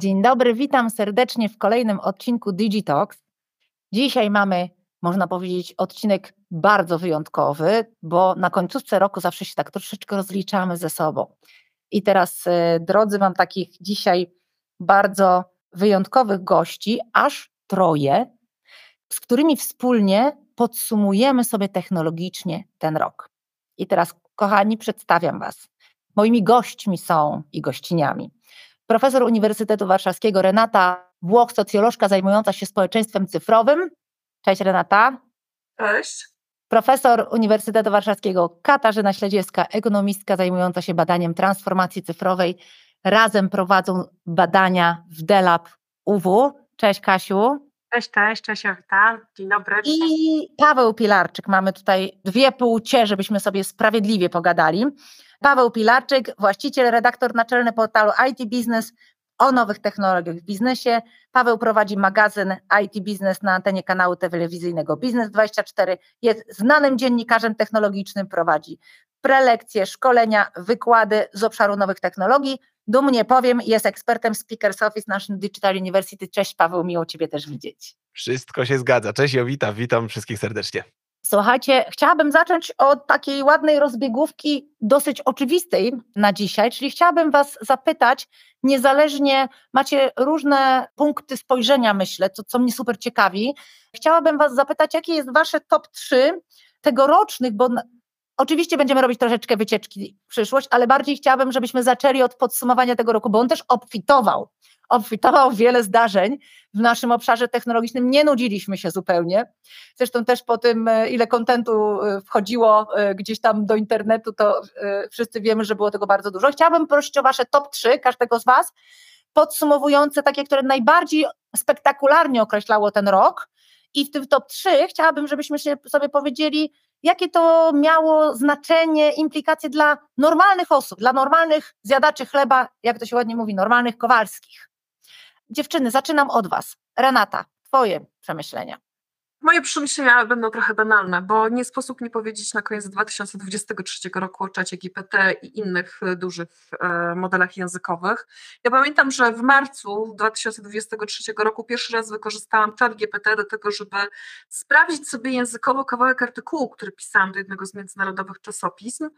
Dzień dobry, witam serdecznie w kolejnym odcinku Digitalks. Dzisiaj mamy, można powiedzieć, odcinek bardzo wyjątkowy, bo na końcówce roku zawsze się tak troszeczkę rozliczamy ze sobą. I teraz, e, drodzy, mam takich dzisiaj bardzo wyjątkowych gości, aż troje, z którymi wspólnie podsumujemy sobie technologicznie ten rok. I teraz, kochani, przedstawiam Was. Moimi gośćmi są i gościniami profesor Uniwersytetu Warszawskiego Renata Włoch, socjolożka zajmująca się społeczeństwem cyfrowym. Cześć Renata. Cześć. Profesor Uniwersytetu Warszawskiego Katarzyna Śledziewska, ekonomistka zajmująca się badaniem transformacji cyfrowej. Razem prowadzą badania w DELAB UW. Cześć Kasiu. Cześć, cześć, cześć Jowita. Dzień dobry. I Paweł Pilarczyk. Mamy tutaj dwie płcie, żebyśmy sobie sprawiedliwie pogadali. Paweł Pilarczyk, właściciel, redaktor naczelny portalu IT Business o nowych technologiach w biznesie. Paweł prowadzi magazyn IT Business na antenie kanału telewizyjnego Biznes24. Jest znanym dziennikarzem technologicznym, prowadzi prelekcje, szkolenia, wykłady z obszaru nowych technologii. Dumnie powiem, jest ekspertem Speakers Office National Digital University. Cześć Paweł, miło Ciebie też widzieć. Wszystko się zgadza. Cześć Jowita, witam wszystkich serdecznie. Słuchajcie, chciałabym zacząć od takiej ładnej rozbiegówki, dosyć oczywistej na dzisiaj, czyli chciałabym Was zapytać, niezależnie macie różne punkty spojrzenia, myślę, co, co mnie super ciekawi. Chciałabym Was zapytać, jakie jest Wasze top 3 tegorocznych, bo Oczywiście będziemy robić troszeczkę wycieczki w przyszłość, ale bardziej chciałabym, żebyśmy zaczęli od podsumowania tego roku, bo on też obfitował. Obfitował wiele zdarzeń w naszym obszarze technologicznym. Nie nudziliśmy się zupełnie. Zresztą też po tym, e, ile kontentu e, wchodziło e, gdzieś tam do internetu, to wszyscy wiemy, że było tego bardzo dużo. Chciałabym prosić o Wasze top 3 każdego z Was, podsumowujące takie, które najbardziej spektakularnie określało ten rok. I w tym top 3 chciałabym, żebyśmy sobie powiedzieli, jakie to miało znaczenie, implikacje dla normalnych osób, dla normalnych zjadaczy chleba, jak to się ładnie mówi, normalnych kowalskich. Dziewczyny, zaczynam od Was. Renata, Twoje przemyślenia. Moje przemyślenia będą trochę banalne, bo nie sposób nie powiedzieć na koniec 2023 roku o czacie GPT i innych e, dużych e, modelach językowych. Ja pamiętam, że w marcu 2023 roku pierwszy raz wykorzystałam czat GPT do tego, żeby sprawdzić sobie językowo kawałek artykułu, który pisałam do jednego z międzynarodowych czasopism.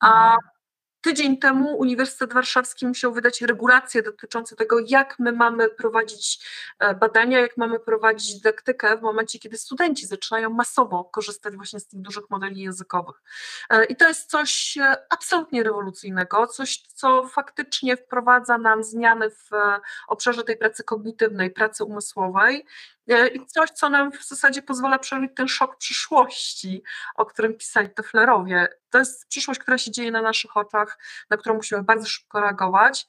A mhm. Tydzień temu Uniwersytet Warszawski musiał wydać regulacje dotyczące tego, jak my mamy prowadzić e, badania, jak mamy prowadzić dydaktykę w momencie, kiedy studenci zaczynają masowo korzystać właśnie z tych dużych modeli językowych. E, I to jest coś e, absolutnie rewolucyjnego, coś, co faktycznie wprowadza nam zmiany w obszarze tej pracy kognitywnej, pracy umysłowej i coś, co nam w zasadzie pozwala przeżyć ten szok przyszłości, o którym pisali Teflerowie. To jest przyszłość, która się dzieje na naszych oczach, na którą musimy bardzo szybko reagować.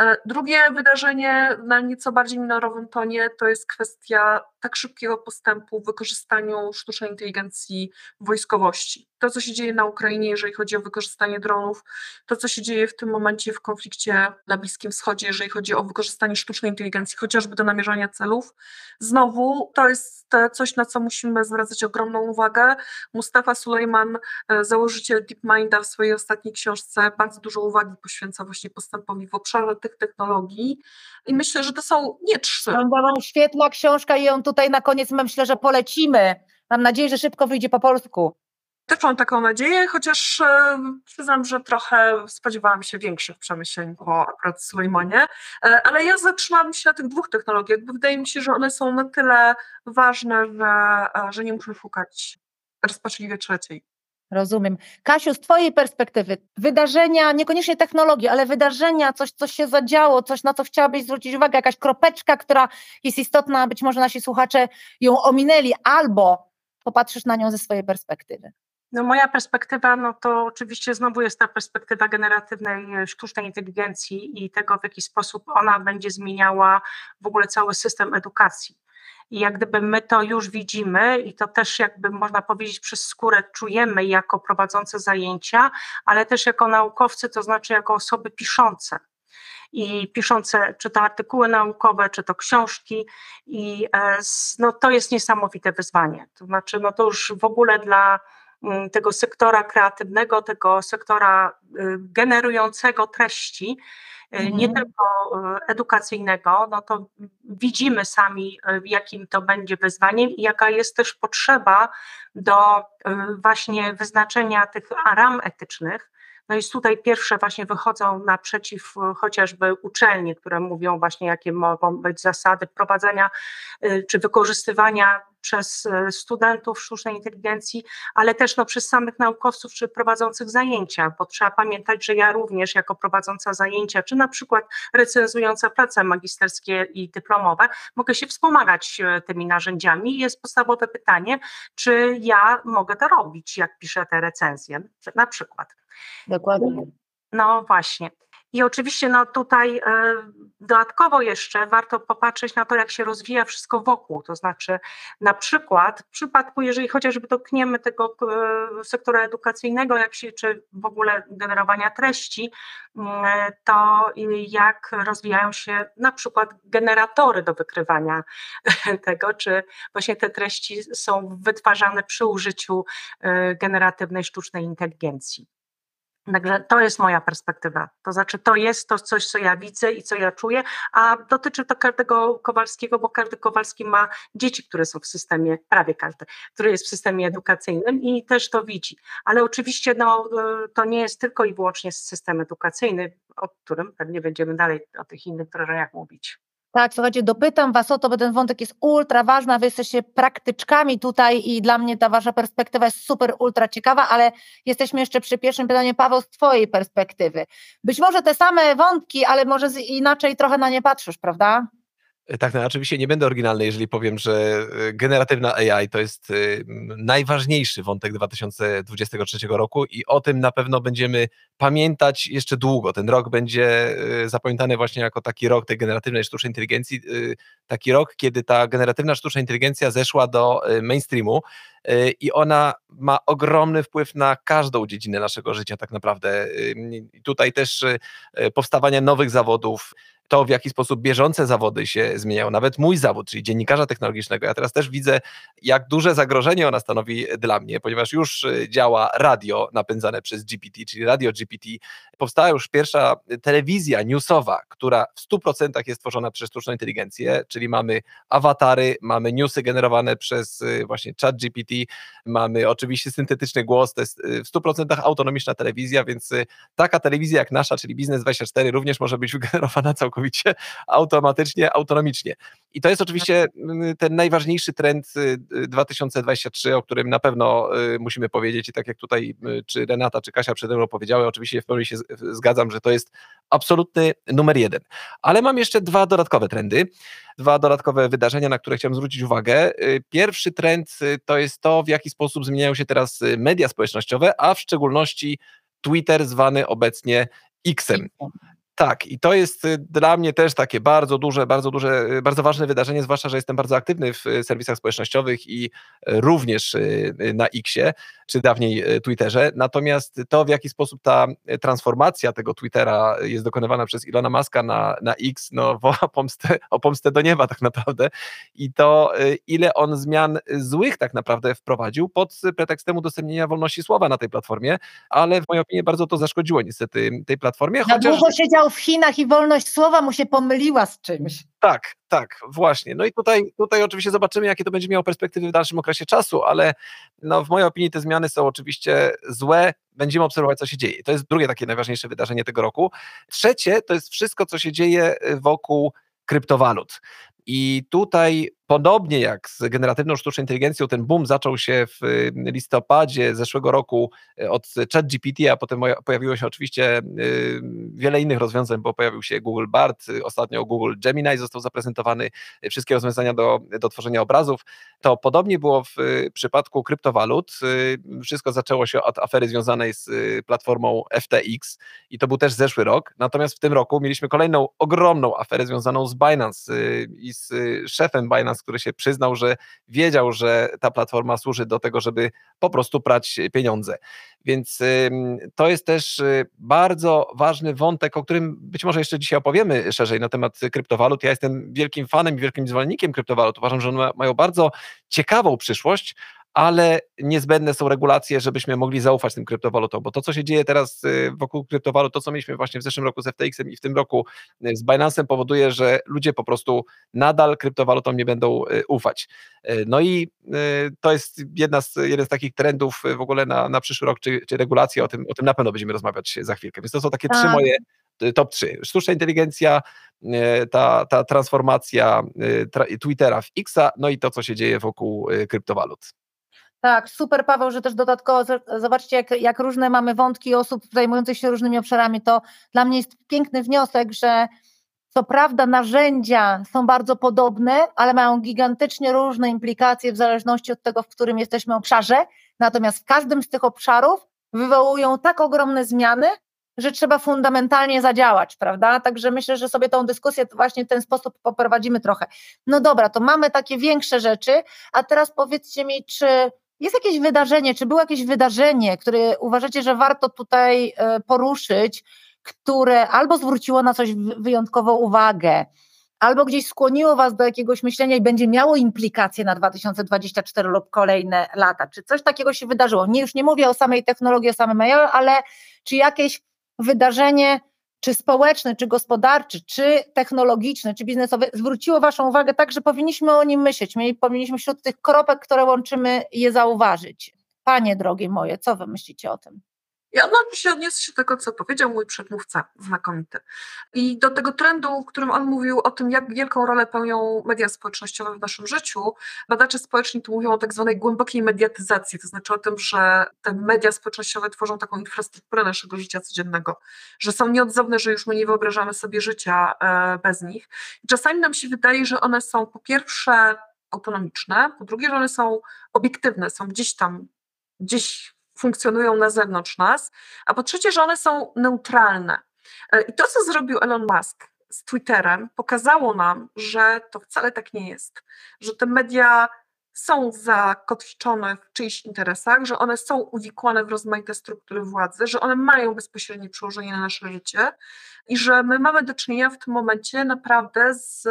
E, drugie wydarzenie na nieco bardziej minorowym tonie to jest kwestia tak szybkiego postępu w wykorzystaniu sztucznej inteligencji w wojskowości. To, co się dzieje na Ukrainie, jeżeli chodzi o wykorzystanie dronów, to, co się dzieje w tym momencie w konflikcie na Bliskim Wschodzie, jeżeli chodzi o wykorzystanie sztucznej inteligencji, chociażby do namierzania celów, znowu to jest coś, na co musimy zwracać ogromną uwagę. Mustafa Sulejman, e, założyciel DeepMinda w swojej ostatniej książce bardzo dużo uwagi poświęca właśnie postępowi w obszarze tych technologii i myślę, że to są nie trzy. Świetna książka i ją tutaj na koniec myślę, że polecimy. Mam nadzieję, że szybko wyjdzie po polsku. Też mam taką nadzieję, chociaż e, przyznam, że trochę spodziewałam się większych przemyśleń po akurat Sulejmanie, e, ale ja zatrzymałam się na tych dwóch technologiach, bo wydaje mi się, że one są na tyle ważne, że, e, że nie muszę szukać rozpaczliwie trzeciej. Rozumiem. Kasiu, z Twojej perspektywy, wydarzenia, niekoniecznie technologie, ale wydarzenia, coś, co się zadziało, coś, na co chciałabyś zwrócić uwagę, jakaś kropeczka, która jest istotna, być może nasi słuchacze ją ominęli, albo popatrzysz na nią ze swojej perspektywy. No moja perspektywa, no to oczywiście znowu jest ta perspektywa generatywnej sztucznej inteligencji i tego, w jaki sposób ona będzie zmieniała w ogóle cały system edukacji. I jak gdyby my to już widzimy i to też jakby można powiedzieć przez skórę czujemy jako prowadzące zajęcia, ale też jako naukowcy, to znaczy jako osoby piszące i piszące czy to artykuły naukowe, czy to książki i e, no, to jest niesamowite wyzwanie. To znaczy no to już w ogóle dla tego sektora kreatywnego, tego sektora generującego treści, nie mhm. tylko edukacyjnego, no to widzimy sami, jakim to będzie wyzwaniem i jaka jest też potrzeba do właśnie wyznaczenia tych ram etycznych, no i tutaj pierwsze właśnie wychodzą naprzeciw e, chociażby uczelnie, które mówią właśnie, jakie mogą być zasady prowadzenia e, czy wykorzystywania przez e, studentów sztucznej inteligencji, ale też no, przez samych naukowców czy prowadzących zajęcia, bo trzeba pamiętać, że ja również jako prowadząca zajęcia, czy na przykład recenzująca prace magisterskie i dyplomowe, mogę się wspomagać tymi narzędziami. Jest podstawowe pytanie, czy ja mogę to robić, jak piszę te recenzje, na przykład. Dokładnie. No właśnie. I oczywiście no tutaj e, dodatkowo jeszcze warto popatrzeć na to, jak się rozwija wszystko wokół. To znaczy, na przykład w przypadku, jeżeli chociażby dotkniemy tego e, sektora edukacyjnego, jak się, czy w ogóle generowania treści, mm, to jak rozwijają się na przykład generatory do wykrywania tego, czy właśnie te treści są wytwarzane przy użyciu e, generatywnej sztucznej inteligencji. Także to jest moja perspektywa. To znaczy, to jest to coś, co ja widzę i co ja czuję, a dotyczy to każdego Kowalskiego, bo każdy Kowalski ma dzieci, które są w systemie, prawie każdy, który jest w systemie edukacyjnym i też to widzi. Ale oczywiście no, e, to nie jest tylko i wyłącznie system edukacyjny, o którym pewnie będziemy dalej o tych innych wrażeniach mówić. Tak, słuchajcie, dopytam Was o to, bo ten wątek jest ultra ważny, Wy jesteście praktyczkami tutaj i dla mnie ta Wasza perspektywa jest super, ultra ciekawa, ale jesteśmy jeszcze przy pierwszym pytaniu, Paweł, z Twojej perspektywy. Być może te same wątki, ale może inaczej trochę na nie patrzysz, prawda? E, tak, no oczywiście nie będę oryginalny, jeżeli powiem, że e, generatywna AI to jest e, najważniejszy wątek 2023 roku i o tym na pewno będziemy pamiętać jeszcze długo. Ten rok będzie zapamiętany właśnie jako taki rok tej generatywnej sztucznej inteligencji, taki rok, kiedy ta generatywna sztuczna inteligencja zeszła do mainstreamu i ona ma ogromny wpływ na każdą dziedzinę naszego życia tak naprawdę. Tutaj też powstawanie nowych zawodów, to, w jaki sposób bieżące zawody się zmieniają, nawet mój zawód, czyli dziennikarza technologicznego. Ja teraz też widzę, jak duże zagrożenie ona stanowi dla mnie, ponieważ już y, działa radio napędzane przez GPT, czyli radio GPT. Powstała już pierwsza telewizja newsowa, która w 100% jest tworzona przez sztuczną inteligencję, czyli mamy awatary, mamy newsy generowane przez y, właśnie chat GPT, mamy oczywiście syntetyczny głos, to jest y, w 100% autonomiczna telewizja, więc taka telewizja jak nasza, czyli Biznes24 również może być wygenerowana całkowicie całkowicie automatycznie, autonomicznie. I to jest oczywiście ten najważniejszy trend 2023, y, y, o którym na pewno y, musimy powiedzieć i tak jak tutaj czy Renata, czy Kasia przede mną powiedziały, oczywiście w pełni się zgadzam, że to jest absolutny numer jeden. Ale mam jeszcze dwa dodatkowe trendy, dwa dodatkowe wydarzenia, na które chciałem zwrócić uwagę. Pierwszy trend to jest to, w jaki sposób zmieniają się teraz media społecznościowe, a w szczególności Twitter zwany obecnie Xem. Tak, i to jest y, dla mnie też takie bardzo duże, bardzo duże, y, bardzo ważne wydarzenie, zwłaszcza, że jestem bardzo aktywny w y, serwisach społecznościowych i również na Xie, czy dawniej Twitterze. Natomiast to, w jaki sposób ta transformacja tego Twittera jest dokonywana przez Ilona Maska na, na X, no woła pomstę, o pomstę do nieba tak naprawdę. I to, ile on zmian złych tak naprawdę wprowadził pod pretekstem udostępnienia wolności słowa na tej platformie, ale w mojej opinii bardzo to zaszkodziło niestety tej platformie. Chociaż... długo siedział w Chinach i wolność słowa mu się pomyliła z czymś. Tak, tak, właśnie. No i tutaj, tutaj oczywiście zobaczymy, jakie to będzie miało perspektywy w dalszym okresie czasu, ale no, w mojej opinii te zmiany są oczywiście złe. Będziemy obserwować, co się dzieje. To jest drugie takie najważniejsze wydarzenie tego roku. Trzecie to jest wszystko, co się dzieje wokół kryptowalut. I tutaj podobnie jak z generatywną sztuczną inteligencją, ten boom zaczął się w y, listopadzie zeszłego roku y, od ChatGPT, a potem pojawiło się oczywiście y, wiele innych rozwiązań, bo pojawił się Google Bard, ostatnio Google Gemini został zaprezentowany, wszystkie rozwiązania do, do tworzenia obrazów. To podobnie było w przypadku kryptowalut. Wszystko zaczęło się od afery związanej z platformą FTX i to był też zeszły rok. Natomiast w tym roku mieliśmy kolejną ogromną aferę związaną z Binance i z szefem Binance, który się przyznał, że wiedział, że ta platforma służy do tego, żeby po prostu prać pieniądze. Więc to jest też y, bardzo ważny wątek, o którym być może jeszcze dzisiaj opowiemy szerzej na temat kryptowalut. Ja jestem wielkim fanem i wielkim zwolennikiem kryptowalut. Uważam, że one mają bardzo ciekawą przyszłość, ale niezbędne są regulacje, żebyśmy mogli zaufać tym kryptowalutom, bo to, co się dzieje teraz y, wokół kryptowalut, to, co mieliśmy właśnie w zeszłym roku z FTX-em i w tym roku y, z Binance'em, powoduje, że ludzie po prostu nadal kryptowalutom nie będą y, ufać. No i to jest jedna z, jeden z takich trendów w ogóle na, na przyszły rok, czy, czy regulacje, o tym, o tym na pewno będziemy rozmawiać za chwilkę. Więc to są takie trzy tak. moje top 3. Sztuczna inteligencja, ta, ta transformacja Twittera w Xa, no i to, co się dzieje wokół kryptowalut. Tak, super Paweł, że też dodatkowo zobaczcie, jak, jak różne mamy wątki osób zajmujących się różnymi obszarami. To dla mnie jest piękny wniosek, że co prawda narzędzia są bardzo podobne, ale mają gigantycznie różne implikacje w zależności od tego, w którym jesteśmy obszarze. Natomiast w każdym z tych obszarów wywołują tak ogromne zmiany, że trzeba fundamentalnie zadziałać, prawda? Także myślę, że sobie tą dyskusję właśnie w ten sposób poprowadzimy trochę. No dobra, to mamy takie większe rzeczy, a teraz powiedzcie mi, czy jest jakieś wydarzenie, czy było jakieś wydarzenie, które uważacie, że warto tutaj e, poruszyć, które albo zwróciło na coś wyjątkową uwagę, albo gdzieś skłoniło Was do jakiegoś myślenia i będzie miało implikacje na 2024 lub kolejne lata? Czy coś takiego się wydarzyło? Nie, już nie mówię o samej technologii, o samym AI, ale czy jakieś wydarzenie czy społeczny, czy gospodarczy, czy technologiczny, czy biznesowy, zwróciło Waszą uwagę tak, że powinniśmy o nim myśleć. My powinniśmy wśród tych kropek, które łączymy, je zauważyć. Panie drogie moje, co Wy myślicie o tym? Ja się odniosę się do tego, co powiedział mój przedmówca, znakomity. I do tego trendu, w którym on mówił o tym, jak wielką rolę pełnią media społecznościowe w naszym życiu, badacze społeczni tu mówią o tak zwanej głębokiej mediatyzacji, to znaczy o tym, że te media społecznościowe tworzą taką infrastrukturę naszego życia codziennego, że są nieodzowne, że już my nie wyobrażamy sobie życia e, bez nich. I czasami nam się wydaje, że one są po pierwsze autonomiczne, po drugie, że one są obiektywne, są gdzieś tam, gdzieś funkcjonują na zewnątrz nas, a po trzecie, że one są neutralne. E, I to, co zrobił Elon Musk z Twitterem, pokazało nam, że to wcale tak nie jest, że te media są zakotwiczone w czyichś interesach, że one są uwikłane w rozmaite struktury władzy, że one mają bezpośrednie przełożenie na nasze życie i że my mamy do czynienia w tym momencie naprawdę z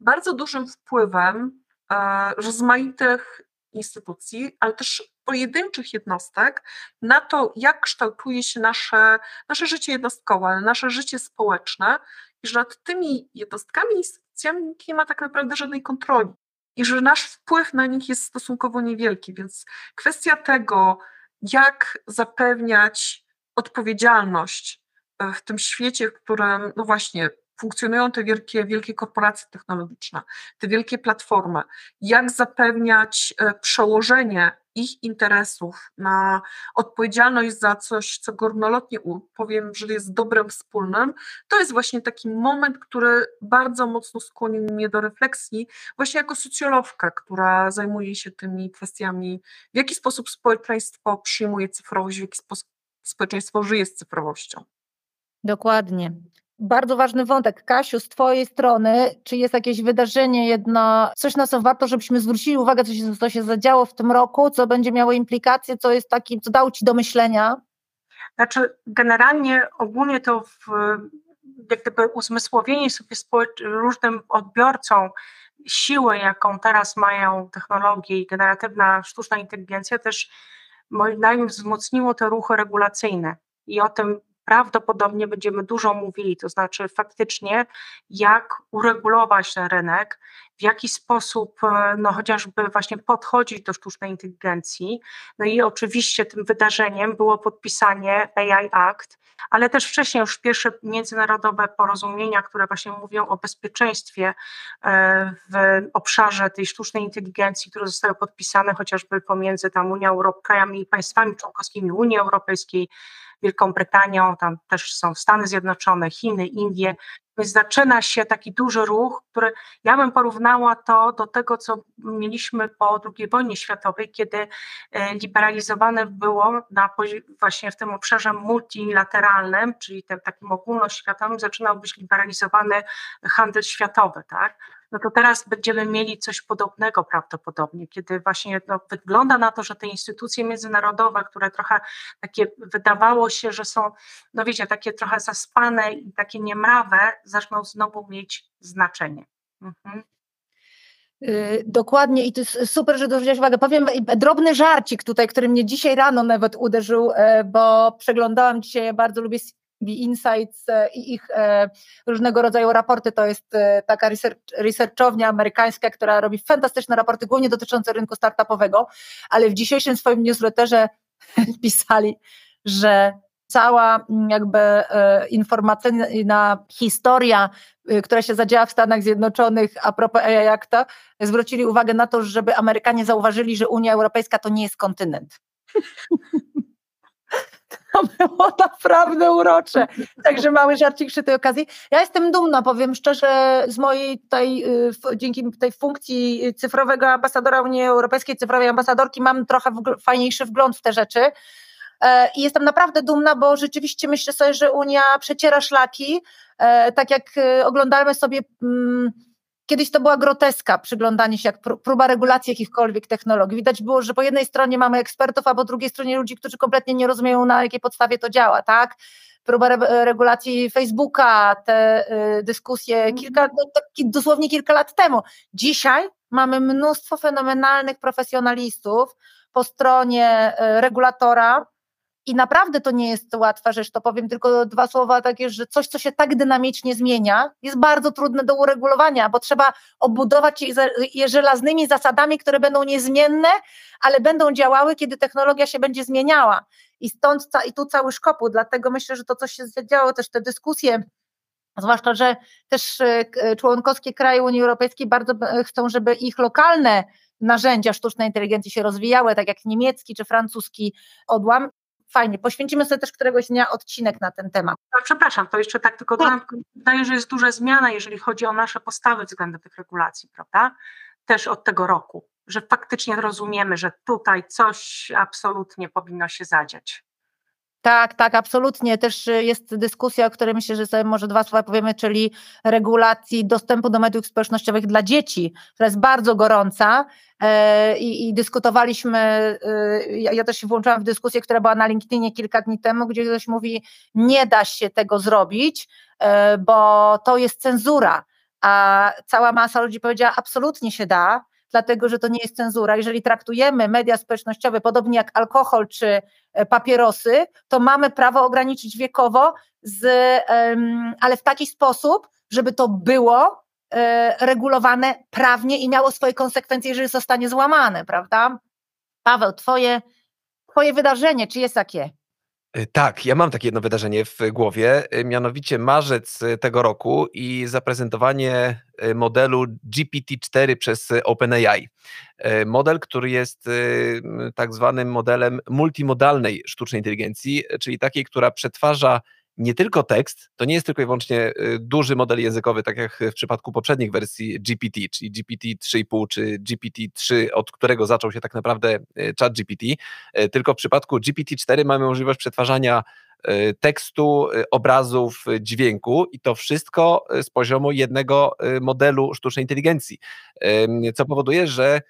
bardzo dużym wpływem e, rozmaitych instytucji, ale też pojedynczych jednostek na to, jak kształtuje się nasze, nasze życie jednostkowe, nasze życie społeczne i że nad tymi jednostkami, instytucjami nikt nie ma tak naprawdę żadnej kontroli i że nasz wpływ na nich jest stosunkowo niewielki, więc kwestia tego, jak zapewniać odpowiedzialność e, w tym świecie, w którym, no właśnie, funkcjonują te wielkie, wielkie korporacje technologiczne, te wielkie platformy, jak zapewniać e, przełożenie ich interesów na odpowiedzialność za coś, co górnolotnie powiem, że jest dobrem wspólnym, to jest właśnie taki moment, który bardzo mocno skłonił mnie do refleksji, właśnie jako socjologka, która zajmuje się tymi kwestiami, w jaki sposób społeczeństwo przyjmuje cyfrowość, w jaki sposób społeczeństwo żyje z cyfrowością. Dokładnie. Bardzo ważny wątek. Kasiu, z Twojej strony, czy jest jakieś wydarzenie jedno, coś na co warto, żebyśmy zwrócili uwagę, co się, co się zadziało w tym roku, co będzie miało implikacje, co jest taki, co dało Ci do myślenia? Znaczy, generalnie ogólnie to w, jak gdyby uzmysłowienie sobie różnym odbiorcom siły, jaką teraz mają technologie i generatywna sztuczna inteligencja, też moim zdaniem wzmocniło te ruchy regulacyjne. I o tym prawdopodobnie będziemy dużo mówili, to znaczy faktycznie jak uregulować ten rynek, w jaki sposób e, no, chociażby właśnie podchodzić do sztucznej inteligencji. No i oczywiście tym wydarzeniem było podpisanie AI Act, ale też wcześniej już pierwsze międzynarodowe porozumienia, które właśnie mówią o bezpieczeństwie e, w obszarze tej sztucznej inteligencji, które zostały podpisane chociażby pomiędzy tam Unią Europejską, i państwami członkowskimi Unii Europejskiej, Wielką Brytanią, tam też są Stany Zjednoczone, Chiny, Indie, zaczyna się taki duży ruch, który ja bym porównała to do tego, co mieliśmy po II wojnie światowej, kiedy e, liberalizowane było na, właśnie w tym obszarze multilateralnym, czyli tym takim ogólnoświatowym, zaczynał być liberalizowany handel światowy, tak? no to teraz będziemy mieli coś podobnego prawdopodobnie, kiedy właśnie no, wygląda na to, że te instytucje międzynarodowe, które trochę takie wydawało się, że są, no wiecie, takie trochę zaspane i takie niemrawe, zaczną znowu mieć znaczenie. Mhm. Yy, dokładnie i to jest super, że zwróciłaś uwagę. Powiem drobny żarcik tutaj, który mnie dzisiaj rano nawet uderzył, e, bo przeglądałam dzisiaj, bardzo lubię CB Insights e, i ich e, różnego rodzaju raporty. To jest taka research, researchownia amerykańska, która robi fantastyczne raporty, głównie dotyczące rynku startupowego, ale w dzisiejszym swoim newsletterze pisali, że cała mm, jakby e, informacyjna historia, y, która się zadziała w Stanach Zjednoczonych a propos AI Acta, zwrócili uwagę na to, żeby Amerykanie zauważyli, że Unia Europejska to nie jest kontynent. To było naprawdę urocze. Także mały żarcik przy tej okazji. Ja jestem dumna, powiem szczerze, z mojej tej, y, dzięki tej funkcji cyfrowego ambasadora Unii Europejskiej, cyfrowej ambasadorki, mam trochę fajniejszy wgląd w te rzeczy. E, I jestem naprawdę dumna, bo rzeczywiście myślę sobie, że Unia przeciera szlaki. E, tak jak e, oglądamy sobie. Mm, kiedyś to była groteska, przyglądanie się, jak próba regulacji jakichkolwiek technologii. Widać było, że po jednej stronie mamy ekspertów, a po drugiej stronie ludzi, którzy kompletnie nie rozumieją, na jakiej podstawie to działa, tak? Próba re regulacji Facebooka, te y, dyskusje mhm. kilka, no, dosłownie kilka lat temu. Dzisiaj mamy mnóstwo fenomenalnych profesjonalistów po stronie y, regulatora, i naprawdę to nie jest łatwa rzecz, to powiem tylko dwa słowa takie, że coś, co się tak dynamicznie zmienia, jest bardzo trudne do uregulowania, bo trzeba obudować je żelaznymi zasadami, które będą niezmienne, ale będą działały, kiedy technologia się będzie zmieniała. I stąd i tu cały szkopu, dlatego myślę, że to, co się zadziało, też te dyskusje, zwłaszcza, że też e, członkowskie kraje Unii Europejskiej bardzo chcą, żeby ich lokalne narzędzia sztucznej inteligencji się rozwijały, tak jak niemiecki czy francuski odłam fajnie. Poświęcimy sobie też któregoś dnia odcinek na ten temat. No, przepraszam, to jeszcze tak tylko dodam, wydaje, że jest duża zmiana, jeżeli chodzi o nasze postawy względem tych regulacji, prawda? Też od tego roku, że faktycznie rozumiemy, że tutaj coś absolutnie powinno się zadziać. Tak, tak, absolutnie. Też y, jest dyskusja, o której myślę, że sobie może dwa słowa powiemy, czyli regulacji dostępu do mediów społecznościowych dla dzieci, która jest bardzo gorąca. E, i, i dyskutowaliśmy, y, ja, ja też się włączyłam w dyskusję, która była na LinkedInie kilka dni temu, gdzie ktoś mówi, nie da się tego zrobić, e, bo to jest cenzura, a cała masa ludzi powiedziała, absolutnie się da, dlatego że to nie jest cenzura. Jeżeli traktujemy media społecznościowe podobnie jak alkohol czy e, papierosy, to mamy prawo ograniczyć wiekowo, z, ale w taki sposób, żeby to było e, regulowane prawnie i miało swoje konsekwencje, jeżeli zostanie złamane, prawda? Paweł, twoje, twoje wydarzenie, czy jest takie? Y, tak, ja mam takie jedno wydarzenie w głowie, y, mianowicie marzec y, tego roku i zaprezentowanie modelu GPT-4 przez OpenAI. Model, który jest tak zwanym modelem multimodalnej sztucznej inteligencji, czyli takiej, która przetwarza nie tylko tekst, to nie jest tylko i wyłącznie y, duży model językowy, tak jak w przypadku poprzednich wersji GPT, czyli GPT 3,5 czy GPT-3, od którego zaczął się tak naprawdę y, chat GPT, y, tylko w przypadku GPT-4 mamy możliwość przetwarzania tekstu, obrazów, dźwięku i to wszystko z poziomu jednego modelu sztucznej inteligencji, co powoduje, że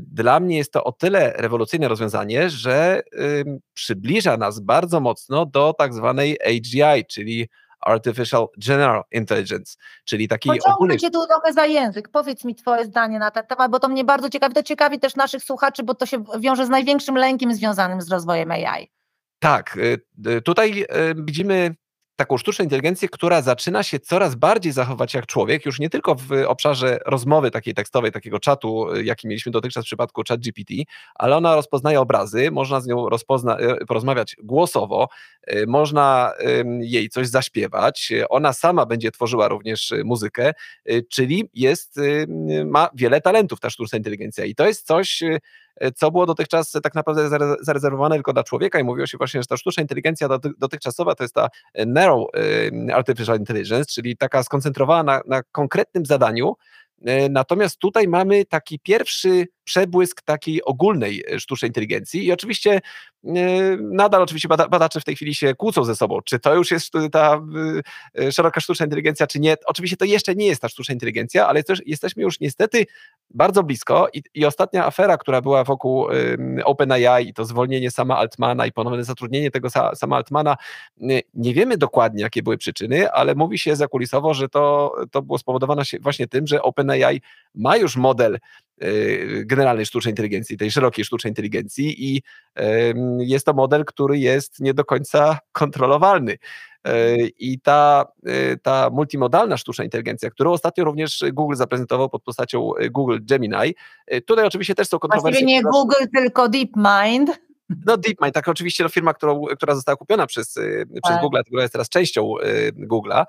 dla mnie jest to o tyle rewolucyjne rozwiązanie, że przybliża nas bardzo mocno do tak zwanej AGI, czyli Artificial General Intelligence, czyli taki Pociągnę ogólny... cię tu trochę za język, powiedz mi twoje zdanie na ten temat, bo to mnie bardzo ciekawi, to ciekawi też naszych słuchaczy, bo to się wiąże z największym lękiem związanym z rozwojem AI. Tak, y, y, tutaj y, widzimy taką sztuczną inteligencję, która zaczyna się coraz bardziej zachować jak człowiek, już nie tylko w obszarze rozmowy takiej tekstowej, takiego czatu, jaki mieliśmy dotychczas w przypadku ChatGPT, ale ona rozpoznaje obrazy, można z nią rozpozna, y, porozmawiać głosowo, y, można jej coś zaśpiewać, ona sama będzie tworzyła również muzykę, czyli jest, ma wiele talentów ta sztuczna inteligencja i to jest coś, E, co było dotychczas tak naprawdę zarezerwowane tylko dla człowieka i mówiło się właśnie, że ta sztuczna inteligencja dotychczasowa to jest ta e, narrow artificial intelligence, czyli taka skoncentrowana na, na konkretnym zadaniu, Natomiast tutaj mamy taki pierwszy przebłysk takiej ogólnej sztucznej inteligencji i oczywiście nadal oczywiście badacze w tej chwili się kłócą ze sobą, czy to już jest ta szeroka sztuczna inteligencja, czy nie. Oczywiście to jeszcze nie jest ta sztuczna inteligencja, ale też jesteśmy już niestety bardzo blisko i, i ostatnia afera, która była wokół OpenAI i to zwolnienie sama Altmana i ponowne zatrudnienie tego sama Altmana, nie wiemy dokładnie, jakie były przyczyny, ale mówi się zakulisowo, że to, to było spowodowane właśnie tym, że OpenAI ma już model generalnej sztucznej inteligencji, tej szerokiej sztucznej inteligencji i jest to model, który jest nie do końca kontrolowalny. E, I ta, e, ta multimodalna sztuczna inteligencja, którą ostatnio również Google zaprezentował pod postacią e, Google Gemini, tutaj oczywiście też są kontrowersje. Właściwie nie Google, tylko DeepMind. No DeepMind, tak oczywiście no, firma, którą, która została kupiona przez, przez tak. Google, która jest teraz częścią Google'a.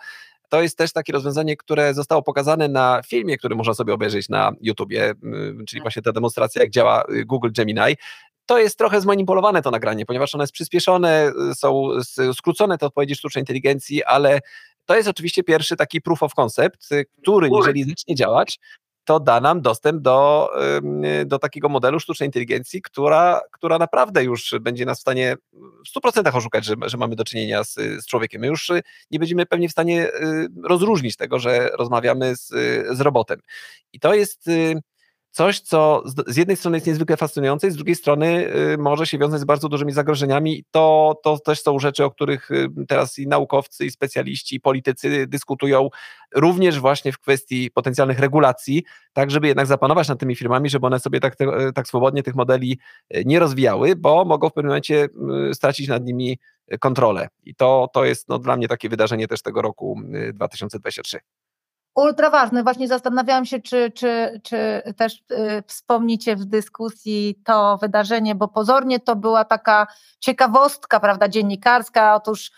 To jest też takie rozwiązanie, które zostało pokazane na filmie, który można sobie obejrzeć na YouTubie, czyli tak. właśnie ta demonstracja, jak działa Google Gemini. To jest trochę zmanipulowane to nagranie, ponieważ one jest przyspieszone, są skrócone te odpowiedzi sztucznej inteligencji, ale to jest oczywiście pierwszy taki proof of concept, który jeżeli zacznie działać, to da nam dostęp do, do takiego modelu sztucznej inteligencji, która, która naprawdę już będzie nas w stanie w 100% oszukać, że, że mamy do czynienia z, z człowiekiem. My już nie będziemy pewnie w stanie y, rozróżnić tego, że rozmawiamy z, z robotem. I to jest y, coś, co z jednej strony jest niezwykle fascynujące, z drugiej strony y, może się wiązać z bardzo dużymi zagrożeniami. To, to też są rzeczy, o których y, teraz i naukowcy, i specjaliści, i politycy dyskutują, również właśnie w kwestii potencjalnych regulacji, tak żeby jednak zapanować nad tymi firmami, żeby one sobie tak, tak swobodnie tych modeli y, nie rozwijały, bo mogą w pewnym momencie stracić nad nimi kontrolę. I to, to jest no, dla mnie takie wydarzenie też tego roku 2023 ultra ważne. Właśnie zastanawiałam się, czy, czy, czy też y, wspomnicie w dyskusji to wydarzenie, bo pozornie to była taka ciekawostka, prawda, dziennikarska. Otóż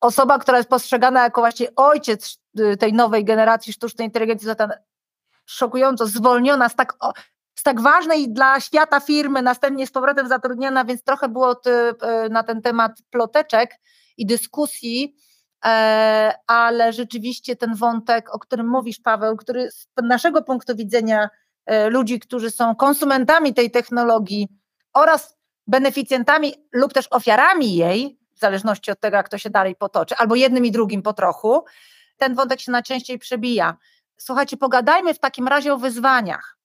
osoba, która jest postrzegana jako właśnie ojciec y, tej nowej generacji sztucznej inteligencji, została szokująco zwolniona z tak, z tak ważnej dla świata firmy, następnie z powrotem zatrudniona, więc trochę było ty, y, na ten temat ploteczek i dyskusji. E, ale rzeczywiście ten wątek, o którym mówisz, Paweł, który z naszego punktu widzenia e, ludzi, którzy są konsumentami tej technologii oraz beneficjentami lub też ofiarami jej, w zależności od tego, jak to się dalej potoczy, albo jednym i drugim po trochu, ten wątek się najczęściej przebija. Słuchajcie, pogadajmy w takim razie o wyzwaniach.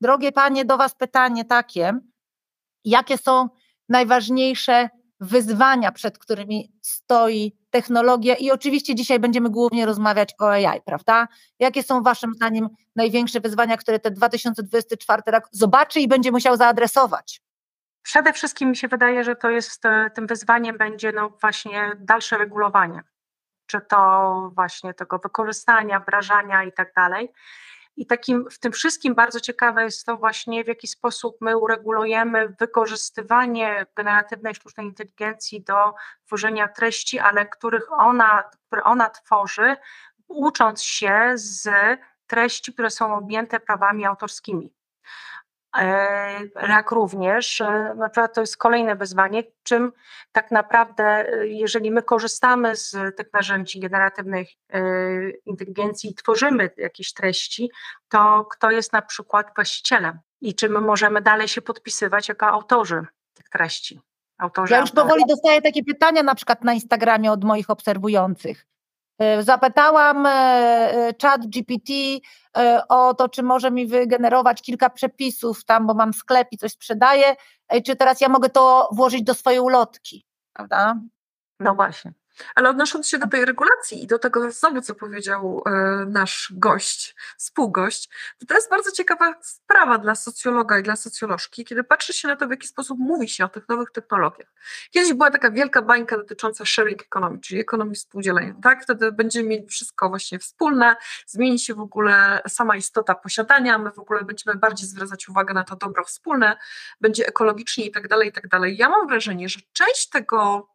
Drogie panie, do Was pytanie takie: jakie są najważniejsze wyzwania, przed którymi stoi technologia i oczywiście dzisiaj będziemy głównie rozmawiać o AI, prawda? Jakie są waszym zdaniem największe wyzwania, które ten 2024 rok zobaczy i będzie musiał zaadresować? Przede wszystkim mi się wydaje, że to jest, e, tym wyzwaniem będzie no właśnie dalsze regulowanie, czy to właśnie tego wykorzystania, wdrażania i tak dalej. I takim w tym wszystkim bardzo ciekawe jest to właśnie, w jaki sposób my uregulujemy wykorzystywanie generatywnej sztucznej inteligencji do tworzenia treści, ale których ona, które ona tworzy, ucząc się z treści, które są objęte prawami autorskimi. E, rak również, na przykład to jest kolejne wyzwanie, czym tak naprawdę, e, jeżeli my korzystamy z tych narzędzi generatywnych inteligencji i tworzymy jakieś treści, to kto jest na przykład właścicielem i czy my możemy dalej się podpisywać jako autorzy tych treści. Autorzy, ja już powoli dostaję takie pytania na przykład na Instagramie od moich obserwujących. E, zapytałam e, e, chat GPT o to, czy może mi wygenerować kilka przepisów tam, bo mam sklep i coś sprzedaję, czy teraz ja mogę to włożyć do swojej ulotki, prawda? No właśnie. Ale odnosząc się do tej regulacji i do tego znowu, co powiedział e, nasz gość, współgość, to, to jest bardzo ciekawa sprawa dla socjologa i dla socjolożki, kiedy patrzy się na to, w jaki sposób mówi się o tych nowych technologiach. Kiedyś była taka wielka bańka dotycząca sharing economy, czyli ekonomii współdzielenia. Tak? Wtedy będziemy mieć wszystko właśnie wspólne, zmieni się w ogóle sama istota posiadania, my w ogóle będziemy bardziej zwracać uwagę na to dobro wspólne, będzie ekologicznie i tak dalej, i tak dalej. Ja mam wrażenie, że część tego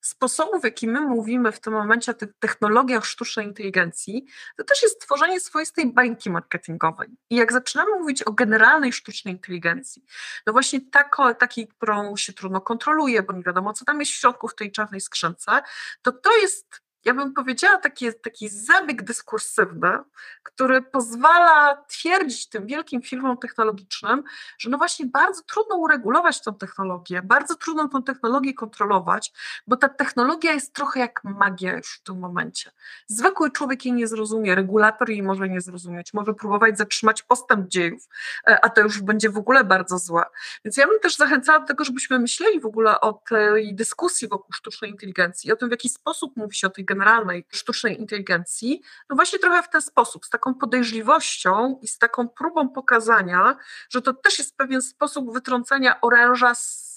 sposobu, w jaki my mówimy w tym momencie o tych technologiach sztucznej inteligencji, to też jest tworzenie swoistej bańki marketingowej. I jak zaczynamy mówić o generalnej sztucznej inteligencji, no właśnie tako, takiej, którą się trudno kontroluje, bo nie wiadomo, co tam jest w środku w tej czarnej skrzynce, to to jest ja bym powiedziała, taki, taki zabieg dyskursywny, który pozwala twierdzić tym wielkim firmom technologicznym, że no właśnie bardzo trudno uregulować tą technologię, bardzo trudno tą technologię kontrolować, bo ta technologia jest trochę jak magia już w tym momencie. Zwykły człowiek jej nie zrozumie, regulator jej może nie zrozumieć, może próbować zatrzymać postęp dziejów, e, a to już będzie w ogóle bardzo złe. Więc ja bym też zachęcała do tego, żebyśmy myśleli w ogóle o tej dyskusji wokół sztucznej inteligencji, o tym, w jaki sposób mówi się o tej generalnej sztucznej inteligencji, no właśnie trochę w ten sposób, z taką podejrzliwością i z taką próbą pokazania, że to też jest pewien sposób wytrącenia oręża z,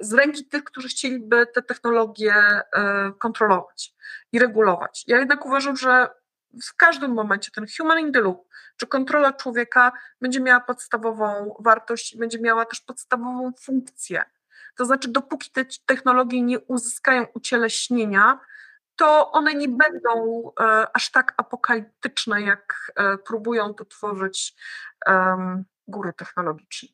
z ręki tych, którzy chcieliby te technologie e, kontrolować i regulować. Ja jednak uważam, że w każdym momencie ten human in the loop, czy kontrola człowieka będzie miała podstawową wartość i będzie miała też podstawową funkcję. To znaczy, dopóki te technologie nie uzyskają ucieleśnienia, to one nie będą e, aż tak apokaliptyczne, jak e, próbują to tworzyć um, góry technologiczne.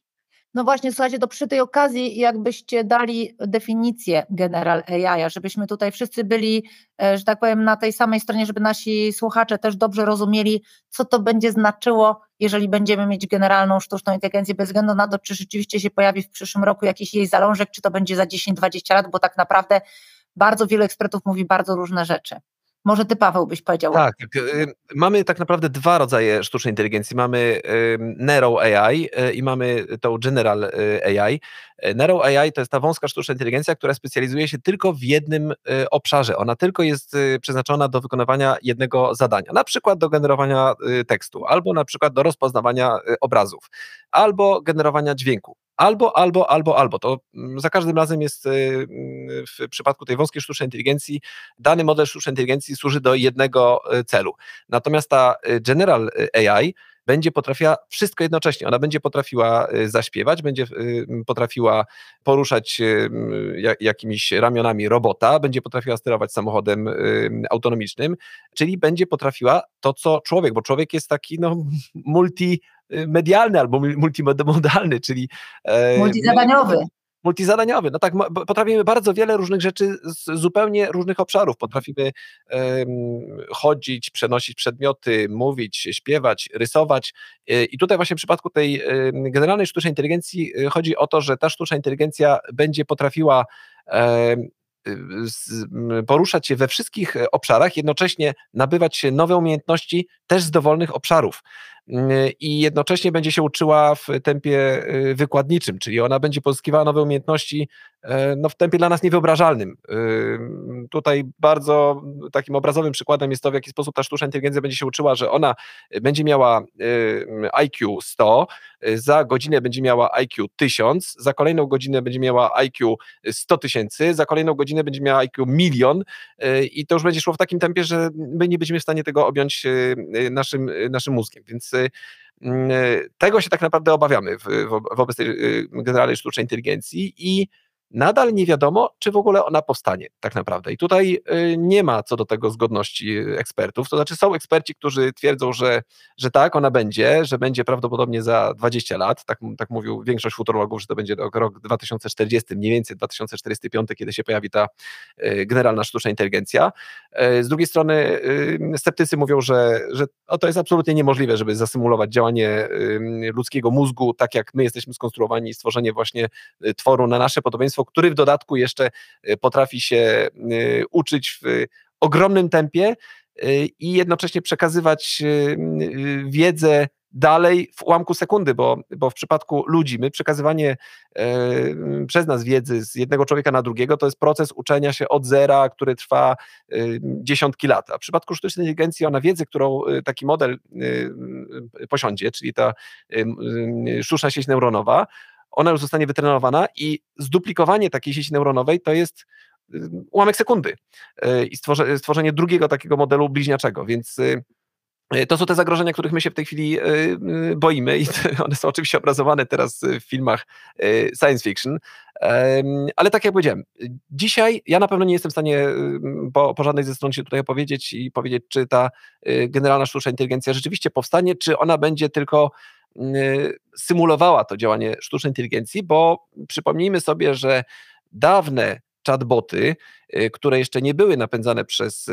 No właśnie, słuchajcie, to przy tej okazji jakbyście dali definicję General AI, żebyśmy tutaj wszyscy byli, e, że tak powiem, na tej samej stronie, żeby nasi słuchacze też dobrze rozumieli, co to będzie znaczyło, jeżeli będziemy mieć generalną sztuczną inteligencję, bez względu na to, czy rzeczywiście się pojawi w przyszłym roku jakiś jej zalążek, czy to będzie za 10-20 lat, bo tak naprawdę bardzo wielu ekspertów mówi bardzo różne rzeczy. Może ty, Paweł, byś powiedział. Tak, tak. mamy tak naprawdę dwa rodzaje sztucznej inteligencji. Mamy Narrow AI y, i mamy tą General y, AI. Narrow AI to jest ta wąska sztuczna inteligencja, która specjalizuje się tylko w jednym obszarze. Ona tylko jest przeznaczona do wykonywania jednego zadania, na przykład do generowania tekstu, albo na przykład do rozpoznawania obrazów, albo generowania dźwięku. Albo, albo, albo, albo. To mm, za każdym razem jest y, mm, w przypadku tej wąskiej sztucznej inteligencji, dany model sztucznej inteligencji służy do jednego y, celu. Natomiast ta y, General AI będzie potrafiła wszystko jednocześnie. Ona będzie potrafiła zaśpiewać, będzie potrafiła poruszać jakimiś ramionami robota, będzie potrafiła sterować samochodem autonomicznym, czyli będzie potrafiła to, co człowiek, bo człowiek jest taki no, multi medialny albo multimodalny, czyli e, multizadaniowy. Multizadaniowy. No tak, potrafimy bardzo wiele różnych rzeczy z zupełnie różnych obszarów. Potrafimy chodzić, przenosić przedmioty, mówić, śpiewać, rysować. Y, I tutaj właśnie w przypadku tej generalnej sztucznej inteligencji y, chodzi o to, że ta sztuczna inteligencja będzie potrafiła poruszać się we wszystkich obszarach, jednocześnie nabywać nowe umiejętności też z dowolnych obszarów i jednocześnie będzie się uczyła w tempie y, wykładniczym, czyli ona będzie pozyskiwała nowe umiejętności e, no, w tempie dla nas niewyobrażalnym. Y, tutaj bardzo takim obrazowym przykładem jest to, w jaki sposób ta sztuczna inteligencja będzie się uczyła, że ona będzie miała y, IQ 100, za godzinę będzie miała IQ 1000, za kolejną godzinę będzie miała IQ 100 tysięcy, za kolejną godzinę będzie miała IQ milion i to już będzie szło w takim tempie, że my nie będziemy w stanie tego objąć naszym, naszym mózgiem, więc tego się tak naprawdę obawiamy wobec tej generalnej sztucznej inteligencji i nadal nie wiadomo, czy w ogóle ona powstanie tak naprawdę. I tutaj y, nie ma co do tego zgodności ekspertów. To znaczy są eksperci, którzy twierdzą, że, że tak, ona będzie, że będzie prawdopodobnie za 20 lat, tak, tak mówił większość futurologów, że to będzie rok 2040, mniej więcej 2045, kiedy się pojawi ta y, generalna sztuczna inteligencja. Y, z drugiej strony sceptycy mówią, że, że to jest absolutnie niemożliwe, żeby zasymulować działanie ludzkiego mózgu tak, jak my jesteśmy skonstruowani, stworzenie właśnie tworu na nasze podobieństwo który w dodatku jeszcze y, potrafi się y, uczyć w ogromnym tempie y, i jednocześnie przekazywać wiedzę dalej w ułamku sekundy, bo, bo w przypadku ludzi, my przekazywanie e, przez nas wiedzy z jednego człowieka na drugiego to jest proces uczenia się od zera, który trwa dziesiątki lat. A w przypadku sztucznej inteligencji ona wiedzy, którą taki model posiądzie, czyli ta sztuczna sieć neuronowa, ona już zostanie wytrenowana i zduplikowanie takiej sieci neuronowej to jest y, ułamek sekundy y, i stworzenie drugiego takiego modelu bliźniaczego, więc y, to są te zagrożenia, których my się w tej chwili boimy i one są oczywiście obrazowane teraz w filmach science fiction, ale tak jak powiedziałem, dzisiaj ja na pewno nie jestem w stanie po, po żadnej ze stron się tutaj opowiedzieć i powiedzieć, czy ta generalna sztuczna inteligencja rzeczywiście powstanie, czy ona będzie tylko symulowała to działanie sztucznej inteligencji, bo przypomnijmy sobie, że dawne chatboty, y, które jeszcze nie były napędzane przez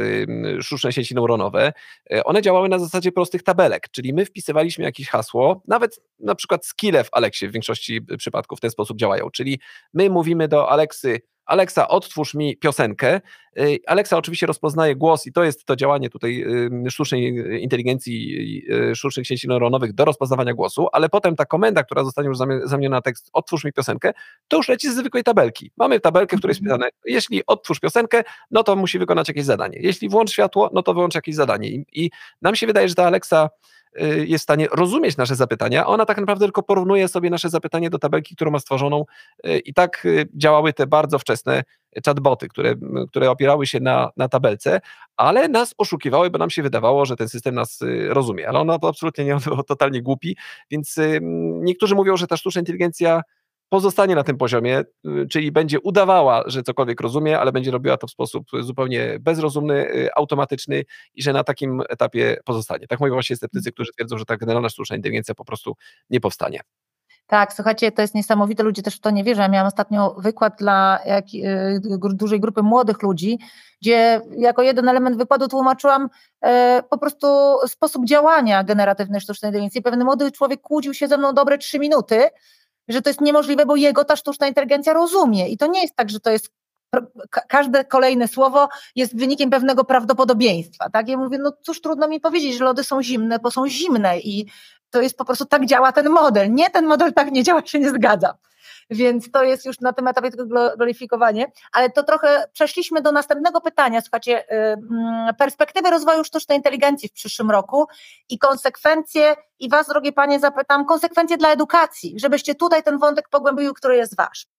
sztuczne sieci neuronowe, y, one działały na zasadzie prostych tabelek, czyli my wpisywaliśmy jakieś hasło, nawet na przykład skille w Alexie w większości przypadków w ten sposób działają, czyli my mówimy do Alexy Alexa, odtwórz mi piosenkę. Y, Alexa oczywiście rozpoznaje głos i to jest to działanie tutaj sztucznej inteligencji, y, sztucznych sieci neuronowych do rozpoznawania głosu, ale potem ta komenda, która zostanie już zamieniona na tekst, odtwórz mi piosenkę, to już leci z zwykłej tabelki. Mamy tabelkę, w której jest mhm. pisane, jeśli odtwórz piosenkę, no to musi wykonać jakieś zadanie. Jeśli włącz światło, no to wyłącz jakieś zadanie. I, i nam się wydaje, że ta Alexa Y, jest w stanie rozumieć nasze zapytania, ona tak naprawdę tylko porównuje sobie nasze zapytanie do tabelki, którą ma stworzoną y, i tak y, działały te bardzo wczesne chatboty, które, które opierały się na, na tabelce, ale nas oszukiwały, bo nam się wydawało, że ten system nas rozumie, ale ona absolutnie nie, on był totalnie głupi, więc niektórzy mówią, że ta sztuczna inteligencja pozostanie na tym poziomie, y, czyli będzie udawała, że cokolwiek rozumie, ale będzie robiła to w sposób zupełnie bezrozumny, y, automatyczny i że na takim etapie pozostanie. Tak mówią właśnie sceptycy, którzy twierdzą, że ta generalna sztuczna inteligencja po prostu nie powstanie. Tak, słuchajcie, to jest niesamowite, ludzie też w to nie wierzą. Ja miałam ostatnio wykład dla jak, y, dużej grupy młodych ludzi, gdzie jako jeden element wykładu tłumaczyłam e, po prostu sposób działania generatywnej sztucznej inteligencji. Pewien młody człowiek kłócił się ze mną dobre trzy minuty, że to jest niemożliwe, bo jego ta sztuczna inteligencja rozumie. I to nie jest tak, że to jest każde kolejne słowo jest wynikiem pewnego prawdopodobieństwa. Tak? Ja mówię, no cóż, trudno mi powiedzieć, że lody są zimne, bo są zimne i to jest po prostu tak działa ten model. Nie, ten model tak nie działa, się nie zgadza więc to jest już na tym etapie tylko gloryfikowanie, ale to trochę przeszliśmy do następnego pytania, słuchajcie, y, mm, perspektywy rozwoju sztucznej inteligencji w przyszłym roku i konsekwencje, i Was, drogie Panie, zapytam, konsekwencje dla edukacji, żebyście tutaj ten wątek pogłębiły, który jest Wasz.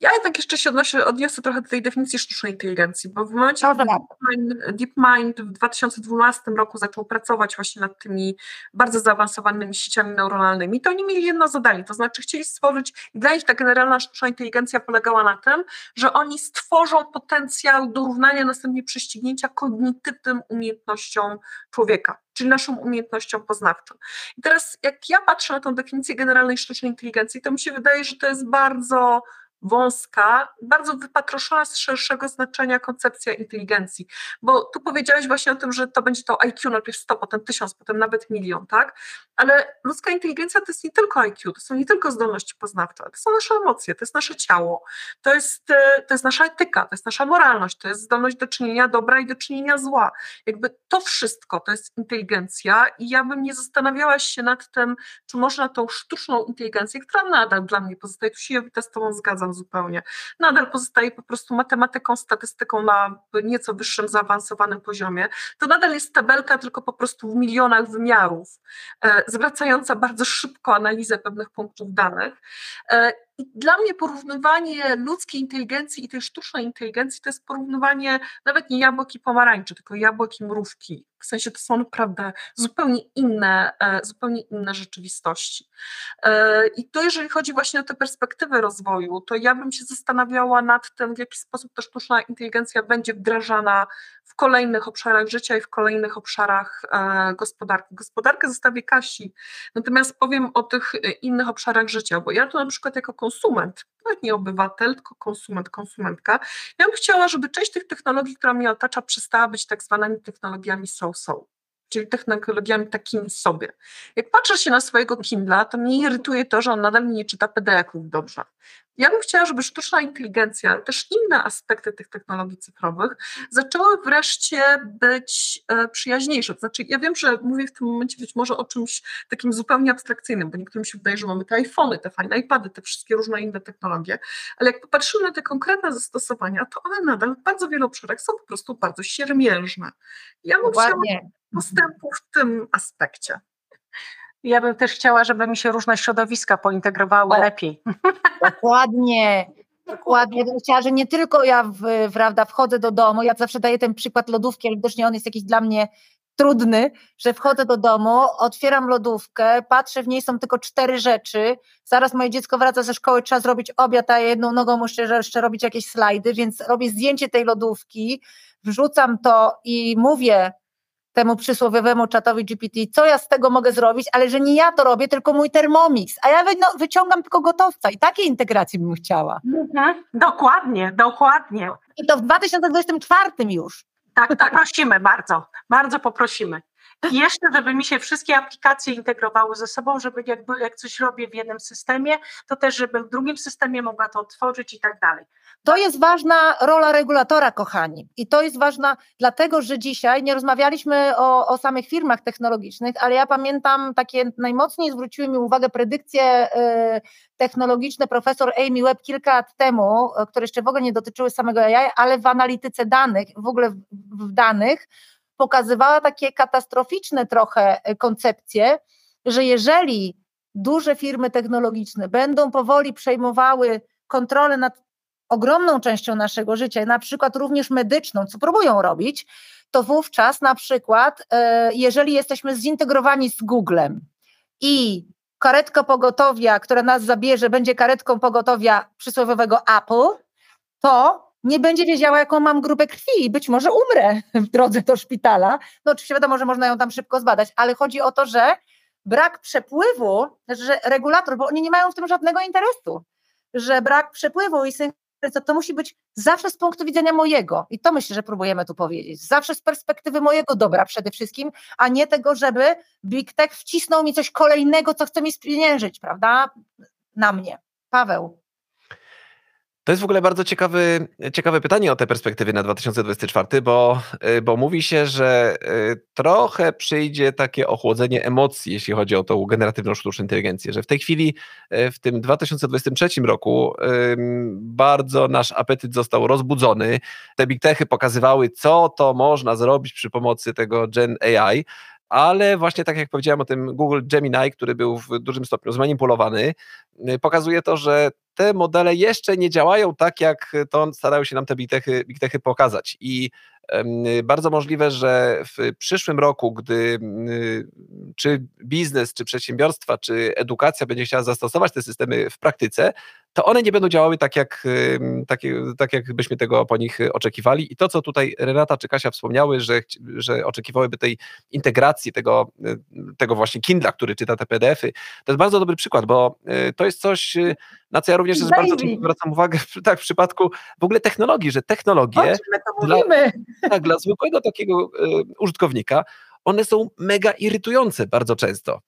Ja jednak jeszcze się odnoszę, odniosę trochę do tej definicji sztucznej inteligencji, bo w momencie, kiedy DeepMind, DeepMind w 2012 roku zaczął pracować właśnie nad tymi bardzo zaawansowanymi sieciami neuronalnymi, to oni mieli jedno zadanie, to znaczy chcieli stworzyć, i dla nich ta generalna sztuczna inteligencja polegała na tym, że oni stworzą potencjał do równania, następnie prześcignięcia kognitywnym umiejętnościom człowieka czyli naszą umiejętnością poznawczą. I teraz, jak ja patrzę na tę definicję generalnej sztucznej inteligencji, to mi się wydaje, że to jest bardzo wąska, bardzo wypatroszona z szerszego znaczenia koncepcja inteligencji, bo tu powiedziałeś właśnie o tym, że to będzie to IQ najpierw 100, potem 1000, potem nawet milion, tak? Ale ludzka inteligencja to jest nie tylko IQ, to są nie tylko zdolności poznawcze, to są nasze emocje, to jest nasze ciało, to jest, e, to jest nasza etyka, to jest nasza moralność, to jest zdolność do czynienia dobra i do czynienia zła. Jakby to wszystko to jest inteligencja i ja bym nie zastanawiała się nad tym, czy można tą sztuczną inteligencję, która nadal dla mnie pozostaje, tu się ja z Tobą zgadzam, zupełnie. Nadal pozostaje po prostu matematyką, statystyką na nieco wyższym, zaawansowanym poziomie. To nadal jest tabelka, tylko po prostu w milionach wymiarów, e, zwracająca bardzo szybko analizę pewnych punktów danych. Dla mnie porównywanie ludzkiej inteligencji i tej sztucznej inteligencji to jest porównywanie nawet nie jabłek i pomarańczy, tylko jabłek i mrówki. W sensie to są naprawdę zupełnie inne, e, zupełnie inne rzeczywistości. E, I to jeżeli chodzi właśnie o te perspektywy rozwoju, to ja bym się zastanawiała nad tym, w jaki sposób ta sztuczna inteligencja będzie wdrażana w kolejnych obszarach życia i w kolejnych obszarach e, gospodarki. Gospodarkę zostawię Kasi, natomiast powiem o tych innych obszarach życia, bo ja tu na przykład jako konsument, nawet nie obywatel, tylko konsument, konsumentka, ja bym chciała, żeby część tych technologii, która mnie otacza, przestała być tak zwanymi technologiami so-so czyli technologiami takimi sobie. Jak patrzę się na swojego Kindla, to mnie irytuje to, że on nadal nie czyta PDF-ów dobrze. Ja bym chciała, żeby sztuczna inteligencja, ale też inne aspekty tych technologii cyfrowych zaczęły wreszcie być e, przyjaźniejsze. To znaczy, ja wiem, że mówię w tym momencie być może o czymś takim zupełnie abstrakcyjnym, bo niektórym się wydaje, że mamy te iPhony, te fajne iPady, te wszystkie różne inne technologie, ale jak popatrzymy na te konkretne zastosowania, to one nadal w bardzo wielu obszarach są po prostu bardzo siermiężne. Ja bym chciała postępu w tym aspekcie. Ja bym też chciała, żeby mi się różne środowiska pointegrowały o, lepiej. Dokładnie. Dokładnie, chciała, że nie tylko ja w, prawda, wchodzę do domu, ja zawsze daję ten przykład lodówki, ale widocznie on jest jakiś dla mnie trudny, że wchodzę do domu, otwieram lodówkę, patrzę, w niej są tylko cztery rzeczy, zaraz moje dziecko wraca ze szkoły, trzeba zrobić obiad, a jedną nogą muszę jeszcze robić jakieś slajdy, więc robię zdjęcie tej lodówki, wrzucam to i mówię, temu przysłowiowemu czatowi GPT, co ja z tego mogę zrobić, ale że nie ja to robię, tylko mój Thermomix, a ja no, wyciągam tylko gotowca i takiej integracji bym chciała. Mhm. Dokładnie, dokładnie. I to w 2024 już. Tak, tak, prosimy bardzo, bardzo poprosimy. I jeszcze, żeby mi się wszystkie aplikacje integrowały ze sobą, żeby jakby jak coś robię w jednym systemie, to też, żeby w drugim systemie mogła to otworzyć i tak dalej. To jest ważna rola regulatora, kochani. I to jest ważna dlatego, że dzisiaj nie rozmawialiśmy o, o samych firmach technologicznych, ale ja pamiętam takie najmocniej zwróciły mi uwagę predykcje y, technologiczne profesor Amy Webb kilka lat temu, y, które jeszcze w ogóle nie dotyczyły samego AI, ale w analityce danych, w ogóle w, w danych, pokazywała takie katastroficzne trochę y, koncepcje, że jeżeli duże firmy technologiczne będą powoli przejmowały kontrolę nad ogromną częścią naszego życia, na przykład również medyczną, co próbują robić, to wówczas na przykład, e, jeżeli jesteśmy zintegrowani z Googlem i karetka pogotowia, która nas zabierze, będzie karetką pogotowia przysłowiowego Apple, to nie będzie wiedziała, jaką mam grupę krwi i być może umrę w drodze do szpitala. No oczywiście wiadomo, że można ją tam szybko zbadać, ale chodzi o to, że brak przepływu, że regulator, bo oni nie mają w tym żadnego interesu, że brak przepływu i to, to musi być zawsze z punktu widzenia mojego. I to myślę, że próbujemy tu powiedzieć. Zawsze z perspektywy mojego dobra przede wszystkim, a nie tego, żeby Big Tech wcisnął mi coś kolejnego, co chce mi spieniężyć, prawda? Na mnie. Paweł. To jest w ogóle bardzo ciekawy, ciekawe pytanie o te perspektywy na 2024, bo, y, bo mówi się, że y, trochę przyjdzie takie ochłodzenie emocji, jeśli chodzi o tą generatywną sztuczną inteligencję, że w tej chwili, y, w tym 2023 roku, bardzo nasz apetyt został rozbudzony. Te big techy pokazywały, co to można zrobić przy pomocy tego Gen AI ale właśnie tak jak powiedziałem o tym Google Gemini, który był w dużym stopniu zmanipulowany, pokazuje to, że te modele jeszcze nie działają tak, jak to starają się nam te big techy, big techy pokazać. I bardzo możliwe, że w przyszłym roku, gdy czy biznes, czy przedsiębiorstwa, czy edukacja będzie chciała zastosować te systemy w praktyce, to one nie będą działały tak jak, tak, tak jak byśmy tego po nich oczekiwali. I to, co tutaj Renata czy Kasia wspomniały, że, że oczekiwałyby tej integracji, tego, tego właśnie Kindla, który czyta te PDF-y, to jest bardzo dobry przykład, bo y, to jest coś, y, na co ja również bardzo zwracam uwagę tak, w przypadku w ogóle technologii, że technologie dla, tak, dla zwykłego takiego y, użytkownika, one są mega irytujące bardzo często.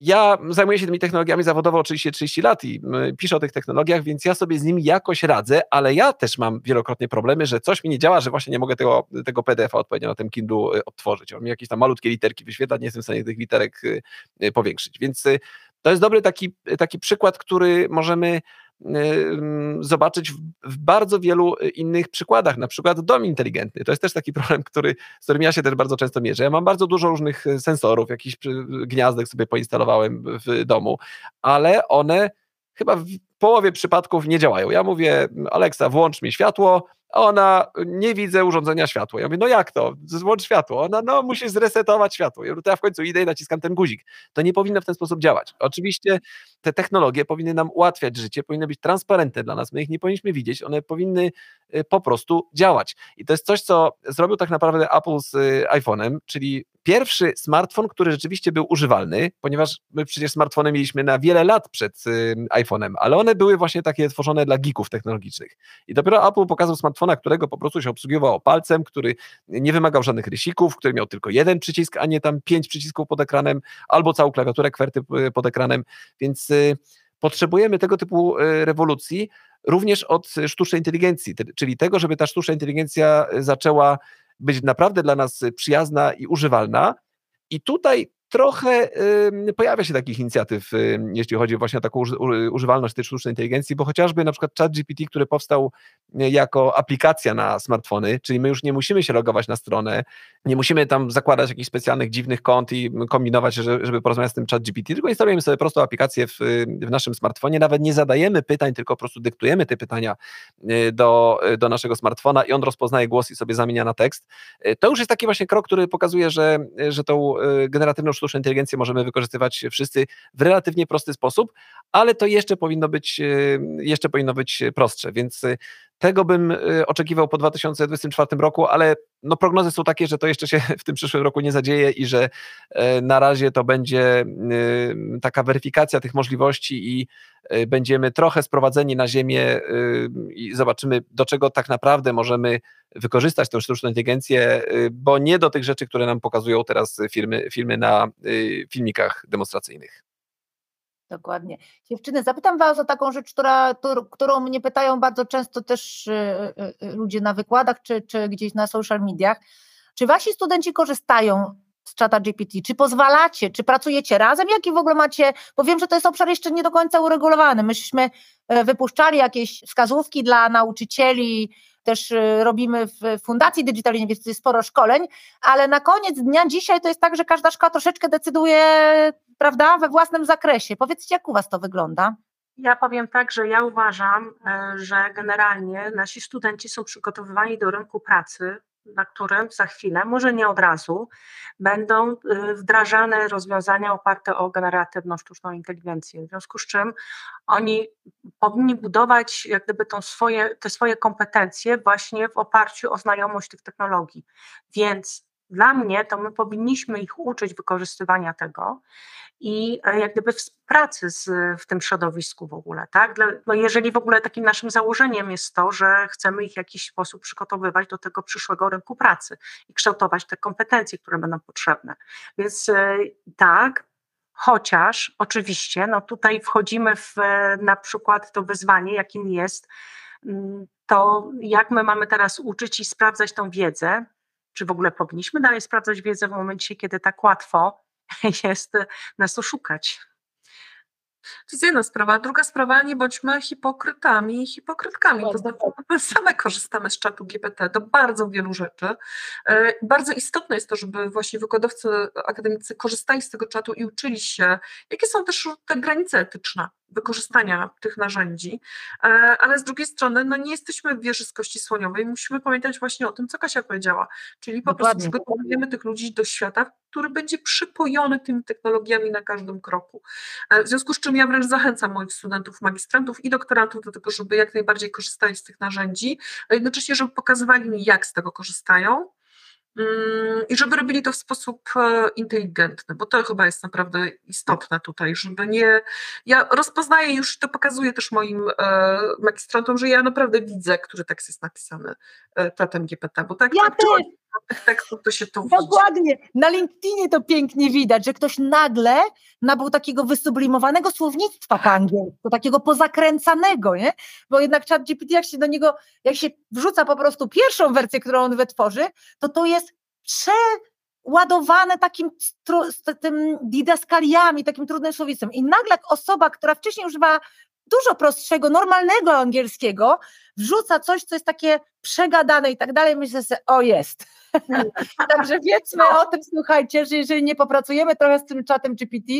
Ja zajmuję się tymi technologiami zawodowo oczywiście 30 lat i piszę o tych technologiach, więc ja sobie z nimi jakoś radzę, ale ja też mam wielokrotnie problemy, że coś mi nie działa, że właśnie nie mogę tego, tego PDF-a odpowiednio na tym Kindle y, odtworzyć. On mi jakieś tam malutkie literki wyświetla, nie jestem w stanie tych literek y, powiększyć. Więc to jest dobry taki, taki przykład, który możemy zobaczyć w bardzo wielu innych przykładach, na przykład dom inteligentny. To jest też taki problem, który, z którym ja się też bardzo często mierzę. Ja mam bardzo dużo różnych sensorów, jakichś gniazdek sobie poinstalowałem w domu, ale one chyba w połowie przypadków nie działają. Ja mówię, Alexa, włącz mi światło, ona, nie widzę urządzenia światła. Ja mówię, no jak to? Złącz światło. Ona, no musisz zresetować światło. Ja mówię, to ja w końcu idę i naciskam ten guzik. To nie powinno w ten sposób działać. Oczywiście te technologie powinny nam ułatwiać życie, powinny być transparentne dla nas. My ich nie powinniśmy widzieć, one powinny y, po prostu działać. I to jest coś, co zrobił tak naprawdę Apple z y, iPhone'em, czyli pierwszy smartfon, który rzeczywiście był używalny, ponieważ my przecież smartfony mieliśmy na wiele lat przed y, iPhone'em, ale one były właśnie takie tworzone dla geeków technologicznych. I dopiero Apple pokazał smartfona, którego po prostu się obsługiwało palcem, który nie wymagał żadnych rysików, który miał tylko jeden przycisk, a nie tam pięć przycisków pod ekranem, albo całą klawiaturę kwerty pod ekranem, więc potrzebujemy tego typu rewolucji również od sztucznej inteligencji, czyli tego, żeby ta sztuczna inteligencja zaczęła być naprawdę dla nas przyjazna i używalna. I tutaj trochę y, pojawia się takich inicjatyw, y, jeśli chodzi właśnie o taką uży, używalność tej sztucznej inteligencji, bo chociażby na przykład ChatGPT, który powstał y, jako aplikacja na smartfony, czyli my już nie musimy się logować na stronę, nie musimy tam zakładać jakichś specjalnych dziwnych kont i kombinować, żeby porozmawiać z tym ChatGPT, tylko instalujemy sobie prostą aplikację w, w naszym smartfonie, nawet nie zadajemy pytań, tylko po prostu dyktujemy te pytania y, do, y, do naszego smartfona i on rozpoznaje głos i sobie zamienia na tekst. To już jest taki właśnie krok, który pokazuje, że, że tą generatywną sztuczną inteligencję możemy wykorzystywać wszyscy w relatywnie prosty sposób, ale to jeszcze powinno być, jeszcze powinno być prostsze, więc tego bym y, oczekiwał po 2024 roku, ale no prognozy są takie, że to jeszcze się w tym przyszłym roku nie zadzieje i że e, na razie to będzie taka weryfikacja tych możliwości i będziemy trochę sprowadzeni na ziemię i zobaczymy, do czego tak naprawdę możemy wykorzystać tę sztuczną inteligencję, bo nie do tych rzeczy, które nam pokazują teraz filmy, filmy na filmikach demonstracyjnych. Dokładnie. Dziewczyny, zapytam Was o taką rzecz, która, którą mnie pytają bardzo często też y, y, y, ludzie na wykładach czy, czy gdzieś na social mediach. Czy Wasi studenci korzystają z czata GPT? Czy pozwalacie, czy pracujecie razem? Jaki w ogóle macie, bo wiem, że to jest obszar jeszcze nie do końca uregulowany. Myśmy e, wypuszczali jakieś wskazówki dla nauczycieli, też robimy w Fundacji Digital University sporo szkoleń, ale na koniec dnia dzisiaj to jest tak, że każda szkoła troszeczkę decyduje prawda, we własnym zakresie. Powiedzcie, jak u Was to wygląda? Ja powiem tak, że ja uważam, e, że generalnie nasi studenci są przygotowywani do rynku pracy, na którym za chwilę, może nie od razu, będą e, wdrażane rozwiązania oparte o generatywną sztuczną inteligencję. W związku z czym oni powinni budować jak gdyby tą swoje, te swoje kompetencje właśnie w oparciu o znajomość tych technologii. Więc dla mnie to my powinniśmy ich uczyć wykorzystywania tego i e, jak gdyby pracy z, w tym środowisku w ogóle, tak? Dla, no jeżeli w ogóle takim naszym założeniem jest to, że chcemy ich w jakiś sposób przygotowywać do tego przyszłego rynku pracy i kształtować te kompetencje, które będą potrzebne. Więc e, tak, chociaż oczywiście, no tutaj wchodzimy w na przykład to wyzwanie, jakim jest mm, to, jak my mamy teraz uczyć i sprawdzać tą wiedzę, czy w ogóle powinniśmy dalej sprawdzać wiedzę w momencie, kiedy tak łatwo jest nas oszukać. To jest jedna sprawa. Druga sprawa, nie bądźmy hipokrytami i hipokrytkami. To znaczy, my same korzystamy z czatu GPT do bardzo wielu rzeczy. E, bardzo istotne jest to, żeby właśnie wykładowcy akademicy korzystali z tego czatu i uczyli się, jakie są też te granice etyczne wykorzystania tych narzędzi, e, ale z drugiej strony no nie jesteśmy w wieży z kości słoniowej, musimy pamiętać właśnie o tym, co Kasia powiedziała, czyli po Dokładnie. prostu przygotowujemy tych ludzi do świata, który będzie przypojony tymi technologiami na każdym kroku. E, w związku z czym ja wręcz zachęcam moich studentów, magistrantów i doktorantów do tego, żeby jak najbardziej korzystali z tych narzędzi, a jednocześnie, żeby pokazywali mi, jak z tego korzystają, i żeby robili to w sposób e, inteligentny, bo to chyba jest naprawdę istotne tutaj, żeby nie. Ja rozpoznaję już, to pokazuję też moim e, magistrantom, że ja naprawdę widzę, który tekst jest napisany e, czatem GPT, bo tak. Ja tak, też tekstów to się tu Dokładnie. Na LinkedInie to pięknie widać, że ktoś nagle nabył takiego wysublimowanego słownictwa po angielsku, takiego pozakręcanego, nie? Bo jednak chat GPT, jak się do niego, jak się wrzuca po prostu pierwszą wersję, którą on wytworzy, to to jest przeładowane takim tym didaskaliami, takim trudnym słowictwem. I nagle osoba, która wcześniej używała dużo prostszego, normalnego angielskiego, wrzuca coś, co jest takie przegadane i tak dalej, myślę sobie, o jest. Także wiedzmy o tym, słuchajcie, że jeżeli nie popracujemy trochę z tym czatem GPT,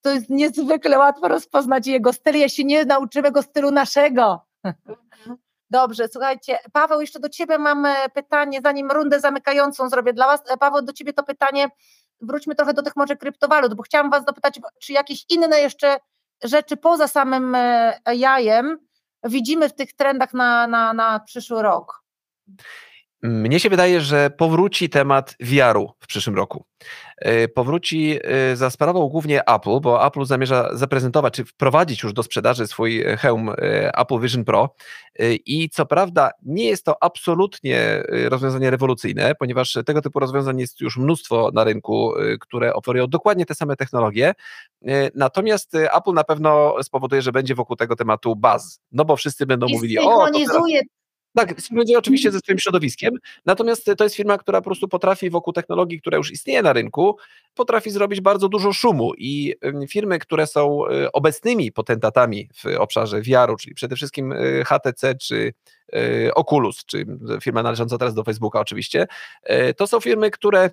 to jest niezwykle łatwo rozpoznać jego styl, jeśli nie nauczymy go stylu naszego. Mhm. Dobrze, słuchajcie, Paweł, jeszcze do Ciebie mam pytanie, zanim rundę zamykającą zrobię dla Was. Paweł, do Ciebie to pytanie, wróćmy trochę do tych może kryptowalut, bo chciałam Was dopytać, czy jakieś inne jeszcze rzeczy poza samym e, jajem widzimy w tych trendach na, na, na przyszły rok? Mnie się wydaje, że powróci temat VR-u w przyszłym roku. E, powróci e, za sprawą głównie Apple, bo Apple zamierza zaprezentować, czy wprowadzić już do sprzedaży swój hełm Apple Vision Pro. I co prawda nie jest to absolutnie rozwiązanie rewolucyjne, ponieważ tego typu rozwiązań jest już mnóstwo na rynku, które oferują dokładnie te same technologie. Natomiast Apple na pewno spowoduje, że będzie wokół tego tematu buzz, no bo wszyscy będą I mówili, o. Synchronizuje tak, będzie oczywiście ze swoim środowiskiem, natomiast to jest firma, która po prostu potrafi wokół technologii, która już istnieje na rynku, potrafi zrobić bardzo dużo szumu i firmy, które są y, obecnymi potentatami w obszarze VR-u, czyli przede wszystkim y, HTC czy y, Oculus, czy firma należąca teraz do Facebooka oczywiście, to są firmy, które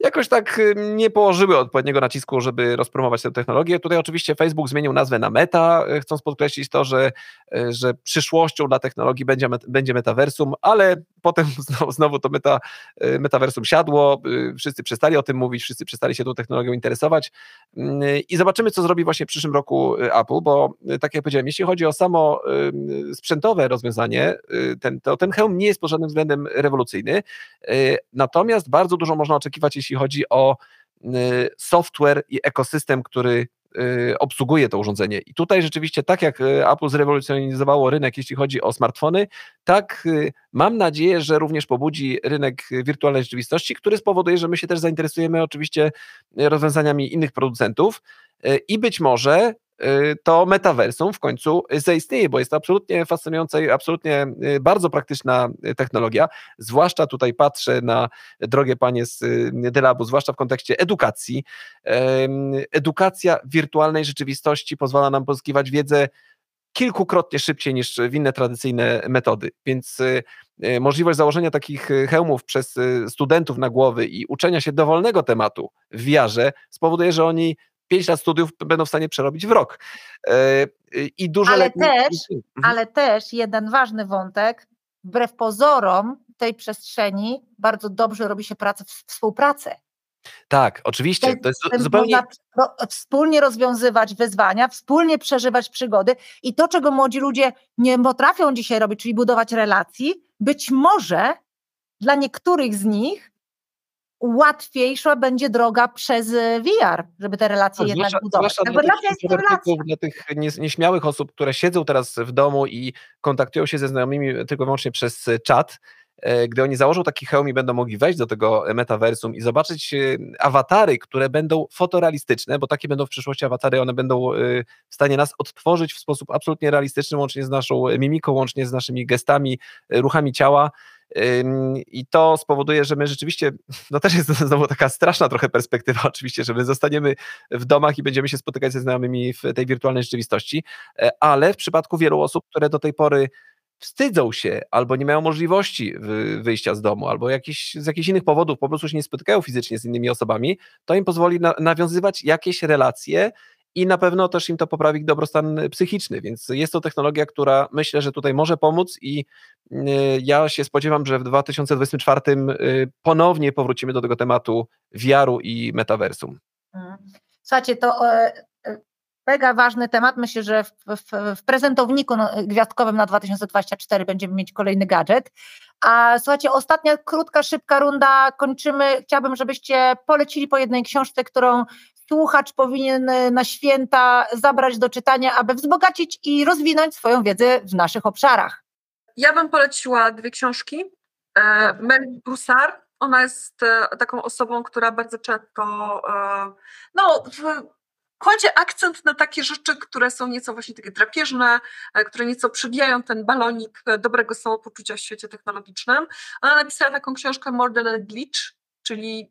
jakoś tak nie położyły odpowiedniego nacisku, żeby rozpromować tę technologię. Tutaj oczywiście Facebook zmienił nazwę na Meta, y, chcąc podkreślić to, że, y, że przyszłością dla technologii będzie, będzie metaversum, ale potem znowu, znowu to meta, metaversum siadło, wszyscy przestali o tym mówić, wszyscy przestali się tą technologią interesować mm, i zobaczymy, co zrobi właśnie w przyszłym roku Apple, bo tak jak powiedziałem, jeśli chodzi o samo sprzętowe rozwiązanie, ten, to ten hełm nie jest pod żadnym względem rewolucyjny, natomiast bardzo dużo można oczekiwać, jeśli chodzi o software i ekosystem, który Y, obsługuje to urządzenie. I tutaj rzeczywiście, tak jak y, Apple zrewolucjonizowało rynek, jeśli chodzi o smartfony, tak y, mam nadzieję, że również pobudzi rynek wirtualnej rzeczywistości, który spowoduje, że my się też zainteresujemy oczywiście rozwiązaniami innych producentów i być może Y, to metaversum w końcu zaistnieje, bo jest to absolutnie fascynująca i absolutnie y, bardzo praktyczna y, technologia. Zwłaszcza tutaj patrzę na drogie panie z Delabu, zwłaszcza w kontekście edukacji. Edukacja wirtualnej rzeczywistości pozwala nam pozyskiwać wiedzę kilkukrotnie szybciej niż w inne tradycyjne metody. Więc możliwość założenia takich hełmów przez studentów na głowy i uczenia się dowolnego tematu w wiarze spowoduje, że oni 5 lat studiów będą w stanie przerobić w rok. E, I dużo ale lepiej... też, mhm. ale też jeden ważny wątek, wbrew pozorom tej przestrzeni bardzo dobrze robi się pracę, współpracę. Tak, oczywiście. To jest zupełnie... Można wspólnie rozwiązywać wyzwania, wspólnie przeżywać przygody i to, czego młodzi ludzie nie potrafią dzisiaj robić, czyli budować relacji, być może dla niektórych z nich łatwiejsza będzie droga przez e, VR, żeby te relacje no, jednak zwłaszcza, budować. Zwłaszcza dla, tych, dla tych nieśmiałych osób, które siedzą teraz w domu i kontaktują się ze znajomymi tylko i wyłącznie przez e, czat, e, gdy oni założą taki hełm i będą mogli wejść do tego metaversum i zobaczyć awatary, które będą fotorealistyczne, bo takie będą w przyszłości awatary, one będą w stanie nas odtworzyć w sposób absolutnie realistyczny, łącznie z naszą mimiką, łącznie z naszymi gestami, ruchami ciała, i to spowoduje, że my rzeczywiście, no też jest znowu taka straszna trochę perspektywa oczywiście, że my zostaniemy w domach i będziemy się spotykać ze znajomymi w tej wirtualnej rzeczywistości, e, ale w przypadku wielu osób, które do tej pory wstydzą się albo nie mają możliwości wyjścia z domu, albo jakiś, z jakichś innych powodów po prostu się nie spotykają fizycznie z innymi osobami, to im pozwoli na, nawiązywać jakieś relacje i na pewno też im to poprawi dobrostan psychiczny, więc jest to technologia, która myślę, że tutaj może pomóc i y, ja się spodziewam, że w 2024 y, ponownie powrócimy do tego tematu wiaru i metaversum. Mhm. Słuchajcie, to e, e, mega ważny temat. Myślę, że w, w, w, prezentowniku no, gwiazdkowym na 2024 będziemy mieć kolejny gadżet. A słuchajcie, ostatnia krótka, szybka runda. Kończymy. Chciałabym, żebyście polecili po jednej książce, którą słuchacz powinien e, na święta zabrać do czytania, aby wzbogacić i rozwinąć swoją wiedzę w naszych obszarach? Ja bym poleciła dwie książki. E, Mel Broussard, ona jest e, taką osobą, która bardzo często no, kładzie akcent na takie rzeczy, które są nieco właśnie takie drapieżne, które nieco przybijają ten balonik dobrego samopoczucia w świecie technologicznym. Ona napisała taką książkę More Than a Glitch, czyli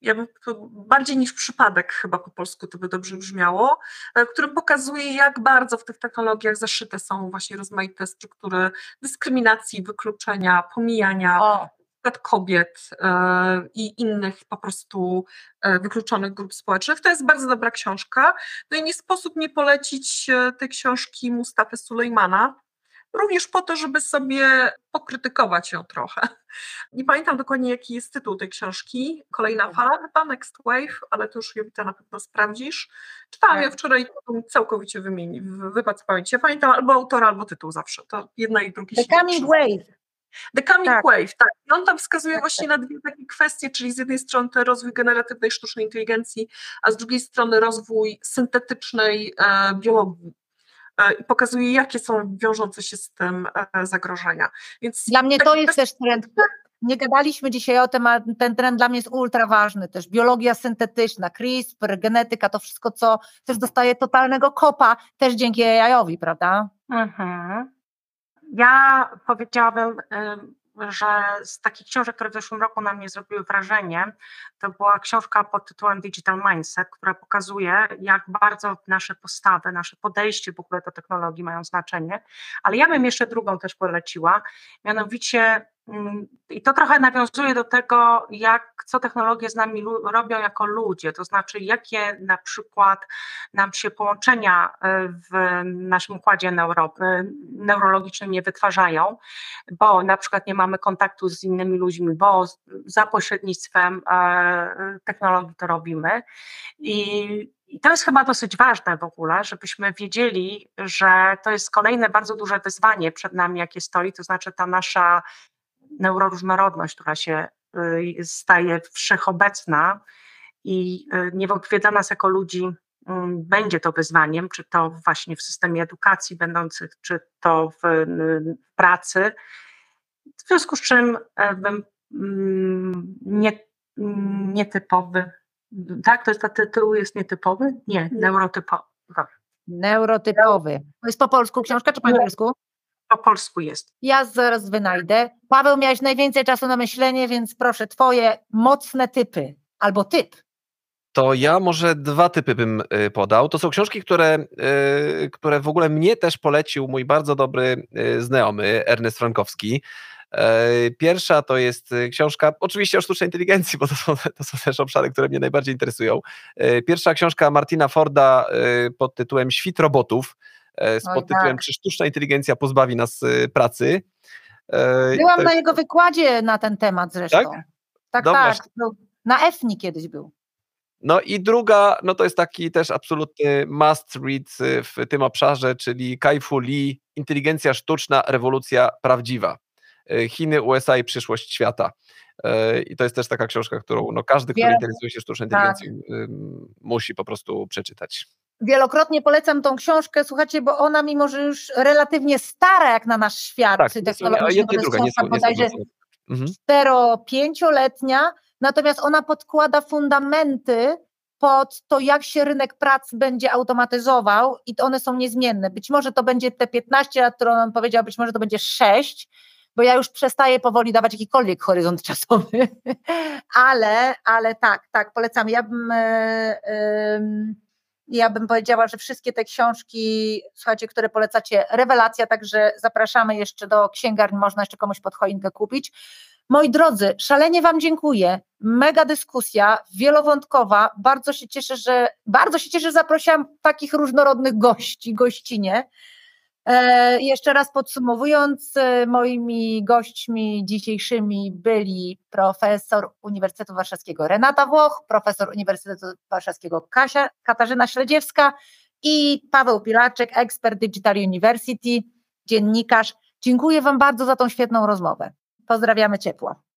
ja bym bardziej niż przypadek chyba po polsku to by dobrze brzmiało, e, który pokazuje, jak bardzo w tych technologiach zaszyte są właśnie rozmaite struktury dyskryminacji, wykluczenia, pomijania. O kobiet e, i innych po prostu e, wykluczonych grup społecznych. To jest bardzo dobra książka. No i nie sposób nie polecić tej książki Mustafy Sulejmana, również po to, żeby sobie pokrytykować ją trochę. Nie pamiętam dokładnie, jaki jest tytuł tej książki. Kolejna fala chyba, Next Wave, ale to już Jowita na pewno sprawdzisz. Czytałam tak. ją wczoraj całkowicie wymieni, wypadł z pamięci. Ja pamiętam albo autora, albo tytuł zawsze. To jedna i drugi The Coming Wave. The Coming tak. Wave, tak. I on tam wskazuje tak, właśnie tak. na dwie takie kwestie, czyli z jednej strony rozwój generatywnej sztucznej inteligencji, a z drugiej strony rozwój syntetycznej e, biologii i pokazuje, jakie są wiążące się z tym e, zagrożenia. Więc dla mnie to jest też trend. Nie gadaliśmy dzisiaj o tym, a ten trend dla mnie jest ultra ważny też. Biologia syntetyczna, CRISPR, genetyka, to wszystko, co też dostaje totalnego kopa, też dzięki AI-owi, prawda? Mhm. Ja powiedziałabym, że z takich książek, które w zeszłym roku na mnie zrobiły wrażenie, to była książka pod tytułem Digital Mindset, która pokazuje, jak bardzo nasze postawy, nasze podejście w ogóle do technologii mają znaczenie. Ale ja bym jeszcze drugą też poleciła, mianowicie I to trochę nawiązuje do tego, jak, co technologie z nami robią jako ludzie, to znaczy jakie na przykład nam się połączenia e, w naszym układzie neuro, e, neurologicznym nie wytwarzają, bo na przykład nie mamy kontaktu z innymi ludźmi, bo za pośrednictwem e, technologii to robimy. I i to jest chyba dosyć ważne w ogóle, żebyśmy wiedzieli, że to jest kolejne bardzo duże wyzwanie przed nami, jakie stoi, to znaczy ta nasza neuroróżnorodność, która się y, staje wszechobecna i y, niewątpliwie dla nas jako ludzi mm, będzie to wyzwaniem, czy to właśnie w systemie edukacji będących, czy to w, y, pracy. W związku z czym e, bym mm, nie, nietypowy, tak, to jest ta tytuł jest nietypowy? Nie, neurotypowy. Neurotypowy. To jest po polsku książka, czy po angielsku? Po polsku jest. Ja zaraz wynajdę. Paweł, miałeś najwięcej czasu na myślenie, więc proszę, twoje mocne typy albo typ. To ja może dwa typy bym y, podał. To są książki, które, y, które w ogóle mnie też polecił mój bardzo dobry y, znajomy Ernest Frankowski. E, pierwsza to jest książka, oczywiście o sztucznej inteligencji, bo to są, to są też obszary, które mnie najbardziej interesują. E, pierwsza książka Martina Forda pod tytułem Świt robotów. E, z podtytułem tak. Czy sztuczna inteligencja pozbawi nas e, pracy? E, Byłam na jego wykładzie na ten temat zresztą. Tak, tak. tak. Na EFNI kiedyś był. No i druga, no to jest taki też absolutny must read w tym obszarze, czyli Kai-Fu Lee, Inteligencja sztuczna, rewolucja prawdziwa. Chiny, USA i przyszłość świata. I to jest też taka książka, którą no, każdy, kto interesuje się sztuczną tak. inteligencją, tak. musi po prostu przeczytać. Wielokrotnie polecam tą książkę, słuchajcie, bo ona mimo, że już relatywnie stara jak na nasz świat tak, technologiczny, to jest druga, książka bodajże mhm. 4-5-letnia, natomiast ona podkłada fundamenty pod to, jak się rynek pracy będzie automatyzował i one są niezmienne. Być może to będzie te 15 lat, które on powiedział, być może to będzie 6, bo ja już przestaję powoli dawać jakikolwiek horyzont czasowy, ale, ale tak, tak, polecam. Ja bym... Yy, yy, ja bym powiedziała, że wszystkie te książki, słuchajcie, które polecacie, rewelacja, także zapraszamy jeszcze do księgarni, można jeszcze komuś pod choinkę kupić. Moi drodzy, szalenie Wam dziękuję. Mega dyskusja, wielowątkowa. Bardzo się cieszę, że bardzo się cieszę, że zaprosiłam takich różnorodnych gości, gościnie. E, jeszcze raz podsumowując, e, moimi gośćmi dzisiejszymi byli profesor Uniwersytetu Warszawskiego Renata Włoch, profesor Uniwersytetu Warszawskiego Kasia, Katarzyna Śledziewska i Paweł Pilaczek, ekspert Digital University, dziennikarz. Dziękuję Wam bardzo za tą świetną rozmowę. Pozdrawiamy ciepło.